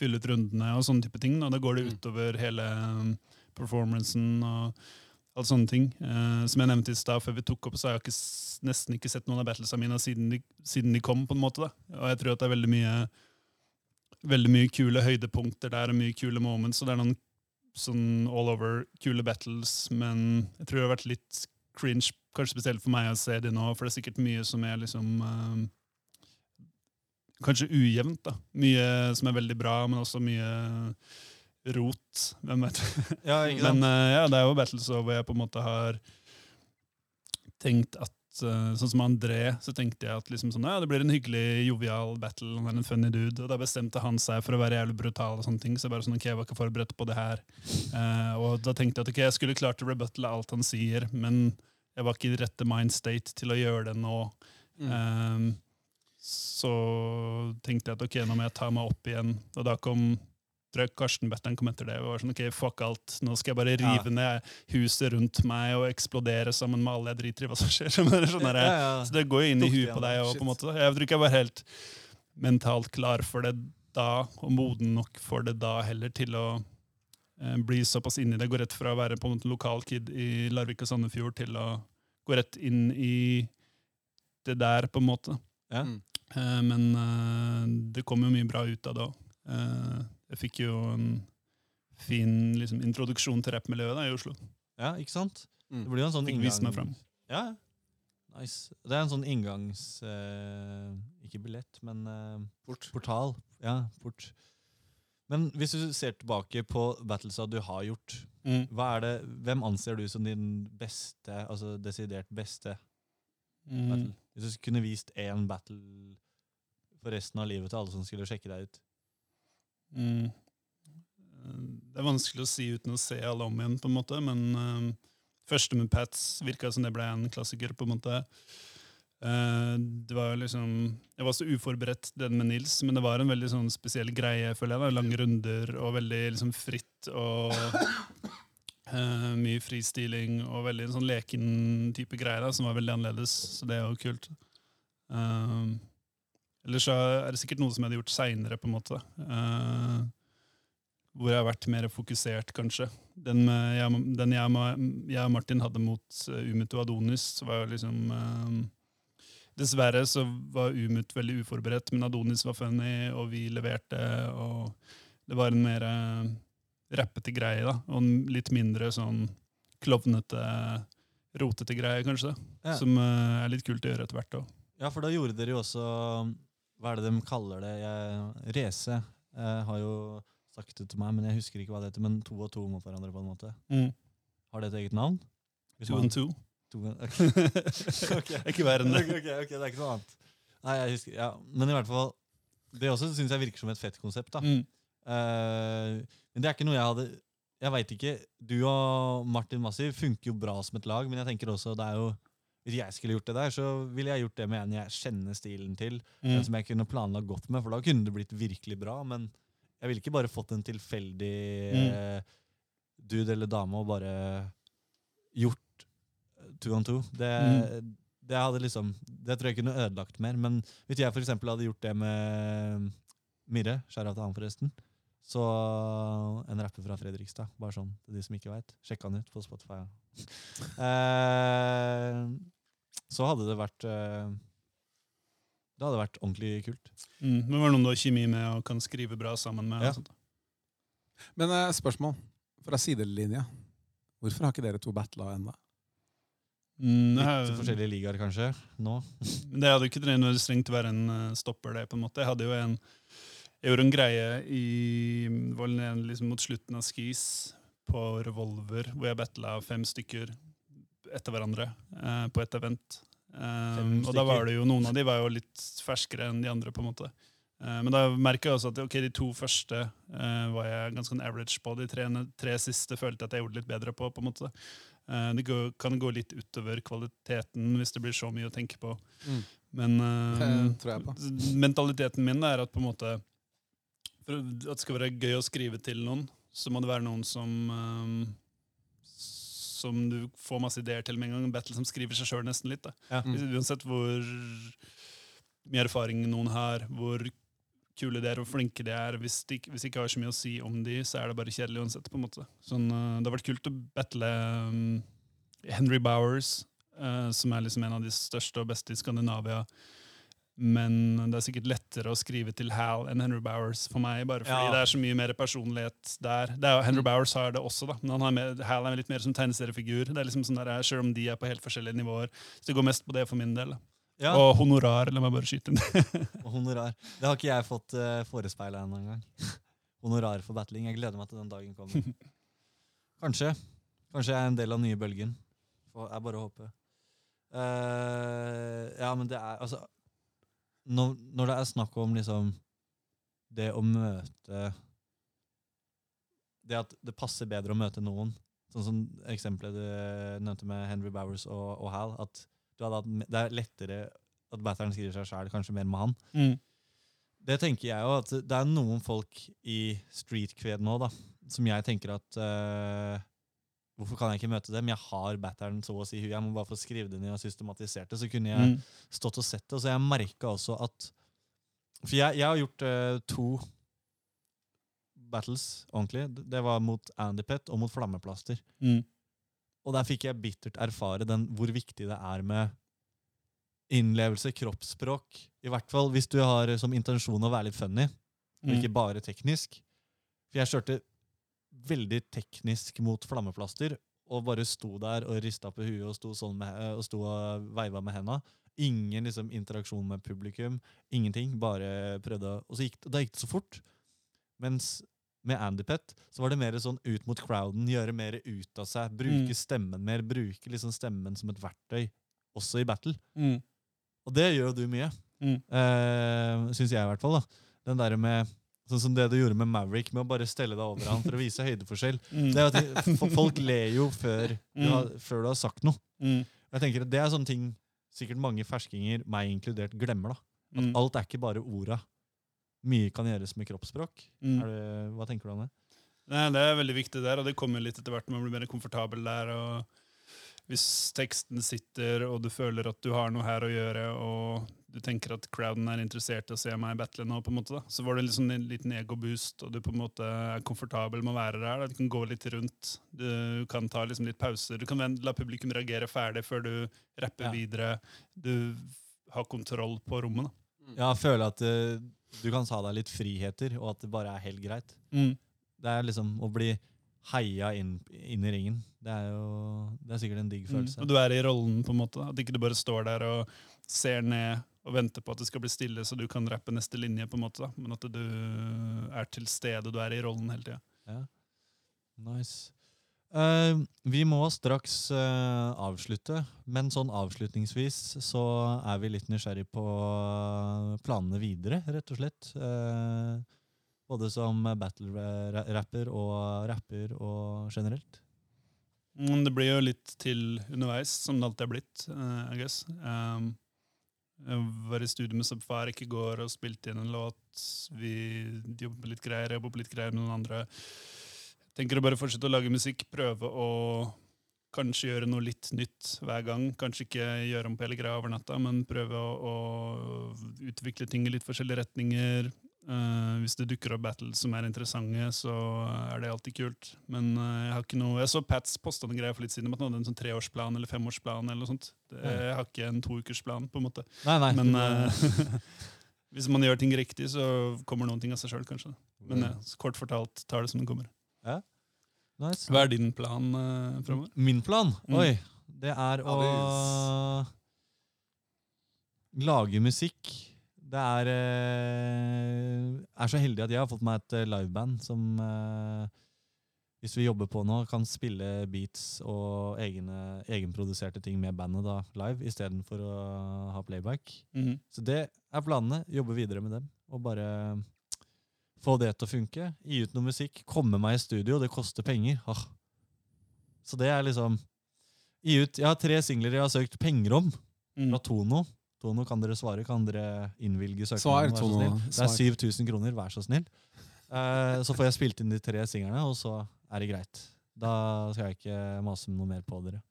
fylle ut rundene og sånne type ting. Og da går det utover hele um, performancen og alle sånne ting. Eh, som jeg nevnte i stad, før vi tok opp, så har jeg ikke, nesten ikke sett noen av battlesa mine siden de, siden de kom. på en måte da. Og jeg tror at det er veldig mye veldig mye kule høydepunkter der, og mye kule moments. Og det er noen sånn all over kule battles, men jeg tror det har vært litt cringe, kanskje spesielt for meg å se det nå, for det er sikkert mye som er liksom uh, Kanskje ujevnt, da. Mye som er veldig bra, men også mye rot. Hvem vet. Ja, Men uh, ja, det er jo battles hvor jeg på en måte har tenkt at Sånn som André, så tenkte jeg at liksom sånn, ja, det blir en hyggelig, jovial battle. Han er en funny dude. Og da bestemte han seg for å være jævlig brutal. og sånne ting, Så jeg bare sånn, ok, jeg var ikke forberedt på det her. Uh, og da tenkte jeg at ok, jeg skulle klart å rebuttale alt han sier, men jeg var ikke i rette mind state til å gjøre det nå. Eh, så tenkte jeg at ok, nå må jeg ta meg opp igjen. Og da kom jeg Karsten Betteren kom etter det. var sånn, ok, fuck alt, Nå skal jeg bare rive ned huset rundt meg og eksplodere sammen med alle. Jeg driter i hva som skjer. Sånn der, sånn Ja, ja. Så det går jo inn i huet på deg. Og, på en måte. Jeg tror ikke jeg var helt mentalt klar for det da, og moden nok for det da heller, til å eh, bli såpass inn i det. Gå rett fra å være på en måte lokal kid i Larvik og Sandefjord til å gå rett inn i det der, på en måte. Ja. Mm. Eh, men eh, det kom jo mye bra ut av det òg. Jeg fikk jo en fin liksom, introduksjon til rappmiljøet da, i Oslo. ja, ikke sant? Mm. Det blir jo en sånn Fikk vist meg fram. Ja, nice. Det er en sånn inngangs... eh, ikke billett, men eh, Port. portal. Ja, port. Men hvis du ser tilbake på battlesa du har gjort, hva er det, hvem anser du som din beste, altså desidert beste Mm. battle? Hvis du kunne vist én battle for resten av livet til alle som skulle sjekke deg ut. Mm. Eh, Det er vanskelig å si uten å se alle om igjen, på en måte, men eh, første med Pats virka som det ble en klassiker, på en måte. Uh, det var liksom Jeg var så uforberedt den med Nils, men det var en veldig sånn spesiell greie, føler jeg. Lange runder og veldig liksom fritt og uh, mye fristiling og veldig en sånn leken type greie da, som var veldig annerledes. Så det er jo kult. Um, Ellers så er det sikkert noe som jeg hadde gjort seinere, på en måte. Eh, hvor jeg har vært mer fokusert, kanskje. Den, med, jeg, den jeg, jeg og Martin hadde mot uh, Umut og Adonis, var jo liksom eh, Dessverre så var Umut veldig uforberedt, men Adonis var funny, og vi leverte. Og det var en mer eh, rappete greie, da. Og en litt mindre sånn klovnete, rotete greie, kanskje. Ja. Som eh, er litt kult å gjøre etter hvert òg. Ja, for da gjorde dere jo også Hva er det de kaller det? Jeg, race eh, har jo sagt det til meg, men jeg husker ikke hva det heter. Men to og to mot hverandre, på en måte. Mm. Har det et eget navn? Hvis Two man- and two. To, ok. okay. Ikke verre enn det. Okay, ok, det er ikke noe annet. Nei, jeg husker, ja. Men i hvert fall, det også synes jeg virker som et fett konsept. da. Mm. Uh, men det er ikke noe jeg hadde Jeg vet ikke. Du og Martin Massiv funker jo bra som et lag, men jeg tenker også det er jo hvis jeg skulle gjort det der, så ville jeg gjort det med en jeg kjenner stilen til. En Mm. som jeg kunne planlagt godt med, for da kunne det blitt virkelig bra. Men jeg ville ikke bare fått en tilfeldig Mm. eh, dude eller dame og bare gjort eh, two on two. Det, Mm. det hadde liksom Det tror jeg kunne ødelagt mer. Men hvis jeg for hadde gjort det med Mirre, skjæra til han forresten, så en rapper fra Fredrikstad, bare sånn til de som ikke veit. Sjekk han ut på Spotify. Eh, så hadde det vært eh, Det hadde vært ordentlig kult. Mm. Men var det noen du har kjemi med og kan skrive bra sammen med? Ja. sånt? Men eh, spørsmål fra sidelinja. Hvorfor har ikke dere to battla ennå? Mm, Litt forskjellige ligaer, kanskje, nå. Det hadde jo ikke trengt å være en eh, stopper, det. på en måte. Jeg hadde jo en jeg gjorde en greie i, var vel liksom mot slutten av Skis på Revolver, hvor jeg battla fem stykker etter hverandre eh, på et event. Um, og da var det jo noen av de var jo litt ferskere enn de andre. på en måte. uh, men da merka jeg også at okay, de to første uh, var jeg ganske en average på. De tre, tre siste følte jeg at jeg gjorde litt bedre på. på en måte. uh, det går, kan gå litt utover kvaliteten hvis det blir så mye å tenke på. Mm. Men Det mentaliteten min er at på en måte For at det skal være gøy å skrive til noen, så må det være noen som um, som du får masse ideer til med en gang. Battle som skriver seg sjøl nesten litt. Da. Ja. Mm. Uansett hvor mye erfaring noen har, hvor kule de er hvor flinke de er. Hvis de, hvis de ikke har så mye å si om de, så er det bare kjedelig uansett. på en måte. Sånn, eh, det har vært kult å battle um, Henry Bowers, uh, som er liksom en av de største og beste i Skandinavia. Men det er sikkert lettere å skrive til Hal enn Henry Bowers for meg. bare fordi Ja. det er så mye mer personlighet der. Det er, Henry Bowers har det også, da. men han har mer, Hal er litt mer som tegneseriefigur. Det er liksom sånn der, Selv om de er på helt forskjellige nivåer. Så det går mest på det for min del. Ja, Og honorar, la meg bare skyte inn og honorar. Det har ikke jeg fått uh, forespeila ennå engang. Honorar for battling. Jeg gleder meg til den dagen kommer. Kanskje. Kanskje jeg er en del av nye bølgen. Jeg bare håper. Uh, ja, men det er altså når, når det er snakk om liksom det å møte Det at det passer bedre å møte noen, sånn som eksempelet du nevnte med Henry Bowers og, og Hal, at hatt, det er lettere at batteren skriver seg sjæl, kanskje mer med han. Det tenker jeg jo, at det er noen folk i street-kved nå, da, som jeg tenker at eh, Hvorfor kan jeg ikke møte dem? Jeg har batteren så å si. Jeg må bare få skrevet det ned og systematisert det. Så kunne jeg Mm. stått og sett det. Så jeg merka også at For jeg, jeg har gjort uh, to battles ordentlig. Det var mot Andypet og mot Flammeplaster. Mm. Og der fikk jeg bittert erfare den, hvor viktig det er med innlevelse, kroppsspråk. I hvert fall hvis du har som intensjon å være litt funny, og Mm. ikke bare teknisk. For jeg kjørte veldig teknisk mot flammeplaster, og bare sto der og rista på huet og sto, sånn med, og, sto og veiva med henda. Ingen liksom, interaksjon med publikum. Ingenting. Bare prøvde å Og så gikk, da gikk det så fort. Mens med Andy Pet så var det mer sånn ut mot crowden, gjøre mer ut av seg. Bruke Mm. stemmen mer. Bruke liksom stemmen som et verktøy, også i battle. Mm. Og det gjør jo du mye. Mm. Eh, Syns jeg, i hvert fall. da. Den der med Sånn som det du gjorde med Maverick, med å bare stelle deg over han for å vise høydeforskjell. Mm. Det er at Folk ler jo før du, Mm. har, før du har sagt noe. Mm. Jeg tenker at Det er sånne ting sikkert mange ferskinger, meg inkludert, glemmer. da. At Mm. alt er ikke bare orda. Mye kan gjøres med kroppsspråk. Mm. Det, hva tenker du om det? Nei, det er veldig viktig der, og det kommer litt etter hvert når man blir mer komfortabel der. og Hvis teksten sitter, og du føler at du har noe her å gjøre, og du tenker at crowden er interessert i å se meg battle nå, på en måte da, så var det liksom en liten egoboost, og du på en måte er komfortabel med å være der. Da. Du kan gå litt rundt, du kan ta liksom litt pauser, du kan la publikum reagere ferdig før du rapper Ja. videre. Du har kontroll på rommet. da. Ja, føle at uh, du kan ta deg litt friheter, og at det bare er helt greit. Mm. Det er liksom å bli heia inn, inn i ringen. Det er jo det er sikkert en digg følelse. Mm. Og du er i rollen, på en måte. At ikke du bare står der og ser ned og venter på at det skal bli stille, så du kan rappe neste linje, på en måte. Da. Men at du er til stede, du er i rollen hele tida. Ja. Nice. Uh, vi må straks uh, avslutte, men sånn avslutningsvis så er vi litt nysgjerrig på planene videre, rett og slett. Uh, både som battle-rapper og rapper og generelt. Mm, Det blir jo litt til underveis, som det alltid er blitt, eh, I guess. Um, var i studio med Subfarik i går og spilte inn en låt. Vi jobber på litt greier, jeg jobber på litt greier med noen andre. Tenker å bare fortsette å lage musikk, prøve å kanskje gjøre noe litt nytt hver gang. Kanskje ikke gjøre om på hele greia over natta, men prøve å, å utvikle ting i litt forskjellige retninger. Eh, hvis det dukker opp battles som er interessante, så er det alltid kult. Men uh, jeg har ikke noe Jeg så Pats posta noen greier for litt siden om at han hadde en sånn treårsplan eller femårsplan. eller noe sånt. Det, Ja. jeg har ikke en toukersplan, på en måte. Nei, nei. Men men, eh, hvis man gjør ting riktig, så kommer noen ting av seg sjøl, kanskje. Men ja, kort fortalt, tar det som det kommer. nice. Hva er din plan uh, framover? Min plan? Mm. Oi, Det er å lage musikk. Det er Jeg er så heldig at jeg har fått meg et eh, liveband som eh, hvis vi jobber på nå, kan spille beats og egne, egenproduserte ting med bandet da, live, istedenfor å ha playback. Mhm. Så det er planene. Jobbe videre med dem. Og bare få det til å funke. Gi ut noe musikk. Komme meg i studio. Det koster penger. Ah. Så det er liksom Gi ut Jeg har tre singler jeg har søkt penger om Mhm. fra Tono. Tono, kan dere svare? Kan dere innvilge søknaden? Svar, Tono. snill? Det er 7000 kroner, vær så snill. Uh, så får jeg spilt inn de tre singlene, og så er det greit. Da skal jeg ikke mase noe mer på dere.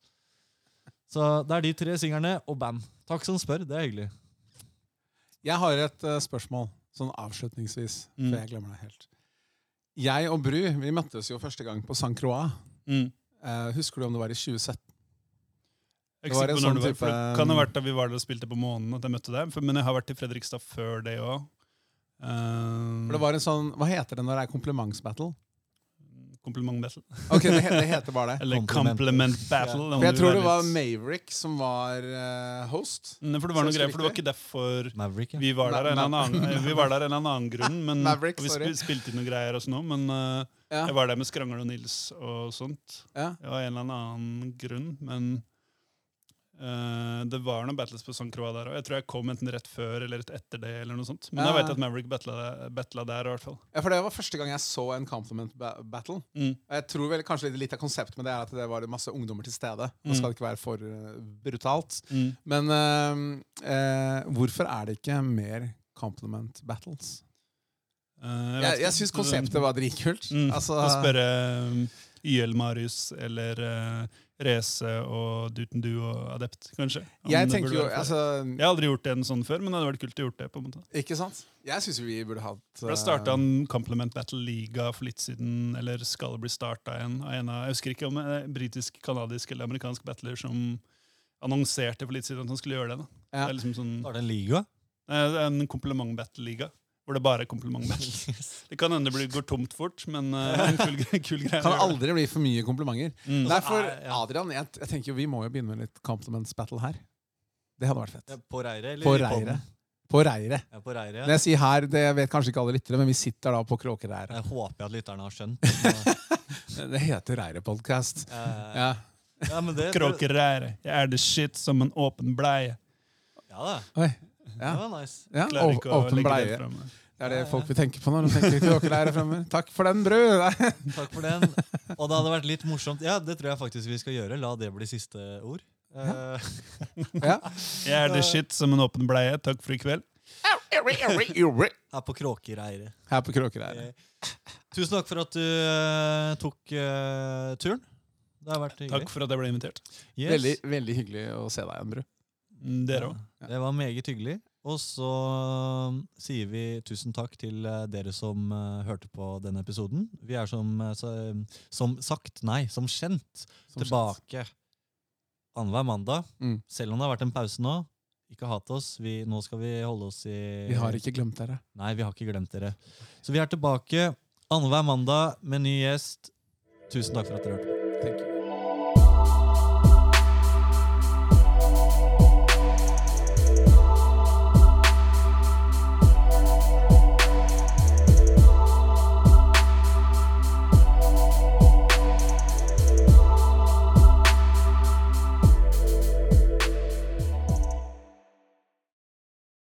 Så det er de tre singlene og band. Takk som spør, det er hyggelig. Jeg har et uh, spørsmål, sånn avslutningsvis, Mm. før jeg glemmer det helt. Jeg og Bru vi møttes jo første gang på San Croix. Mm. Uh, husker du om det var i 2017? Det var en sånn det var, type- det kan ha vært da vi var der og spilte på månen at jeg møtte deg. Men jeg har vært i Fredrikstad før det òg. For det var en sånn, Hva heter det når det er komplimentsbattle? Kompliment battle. Ok, det, det heter bare det. Eller Compliment. compliment battle. Ja. For jeg tror det var Maverick som var uh, host. Ne, For det var noe greit, greier, for det var ikke derfor Maverick, ja. vi var der en annen, eh, vi var der en eller annen grunn. Men, Maverick, og vi spil, spilte inn noe greier og sånn men uh, Ja. jeg var der med Skrangel og Nils og sånt. Ja. Det var en eller annen grunn, men eh, det var noen battles på San Croix der òg. Jeg tror jeg kom enten rett før eller rett etter det. eller noe sånt. Men Ja. jeg vet at Maverick battla, battla der i hvert fall. ja, for det var første gang jeg så en compliment ba battle. Mm. Jeg tror vel kanskje litt av konseptet med det er at det var masse ungdommer til stede. Nå Mm. skal det ikke være for eh, brutalt. Mm. Men uh, hvorfor er det ikke mer compliment battles? Vet Jeg, jeg syns konseptet var dritkult. Mm. Altså, Få spørre um, YL Marius eller Reze og Duten Du og Adept, kanskje. Jeg tenker jo altså, Jeg har aldri gjort en sånn før, men det hadde vært kult å gjort det. på en måte. Ikke sant? Jeg synes vi burde hatt Det starta en Compliment Battle Liga for litt siden, eller skal det bli starta en av en av, Jeg husker ikke om det er britisk, kanadisk eller amerikansk battler som annonserte for litt siden at han skulle gjøre det. da. Ja. Det er liksom sånn, Da er det en liga. eh, en kompliment-battle-liga. Hvor det bare er kompliment-battle. Det kan hende det går tomt fort, men uh, en kul, kul greie. Kan aldri bli for mye komplimenter. Mm. Nei, for er- Adrian, jeg, jeg tenker jo vi må jo begynne med litt compliments battle her. Det hadde vært fett. Ja, På reiret? eller På reiret. På reiret. Ja, på reiret. Når jeg sier her, det vet kanskje ikke alle lyttere, men vi sitter da på Kråkereiret. Jeg håper at lytterne har skjønt. Det heter Reiret-podkast. eh, Ja. ja, Kråkereiret. Jeg er the shit som en åpen bleie. Ja da, Oi. Det var nice. ja. Klarer ikke å Åpen legge bleie. det frem. Det er det folk vil tenke på når de tenker Kråkereiret fremme. Takk for den, Bru Takk for den. Og det hadde vært litt morsomt. Ja, det tror jeg faktisk vi skal gjøre. La det bli siste ord. Eh, Ja. Jeg er det shit som en åpen bleie. Takk for i kveld. her på Kråkereiret. Her på Kråkereiret. Eh, Tusen takk for at du eh, tok eh, turen. Det har vært hyggelig. Takk for at jeg ble invitert. Yes. Veldig, veldig hyggelig å se deg igjen, bru. Mm, Dere òg. Ja, Det var meget hyggelig. Og så um, sier vi tusen takk til eh, dere som eh, hørte på denne episoden. Vi er som, eh, som sagt, nei, som kjent, Som tilbake annenhver mandag. Mm. Selv om det har vært en pause nå. Ikke hat oss. Vi, nå skal vi holde oss i Vi har ikke glemt dere. Nei, vi har ikke glemt dere. Så vi er tilbake annenhver mandag med ny gjest. Tusen takk for at dere hørte på. Thank you.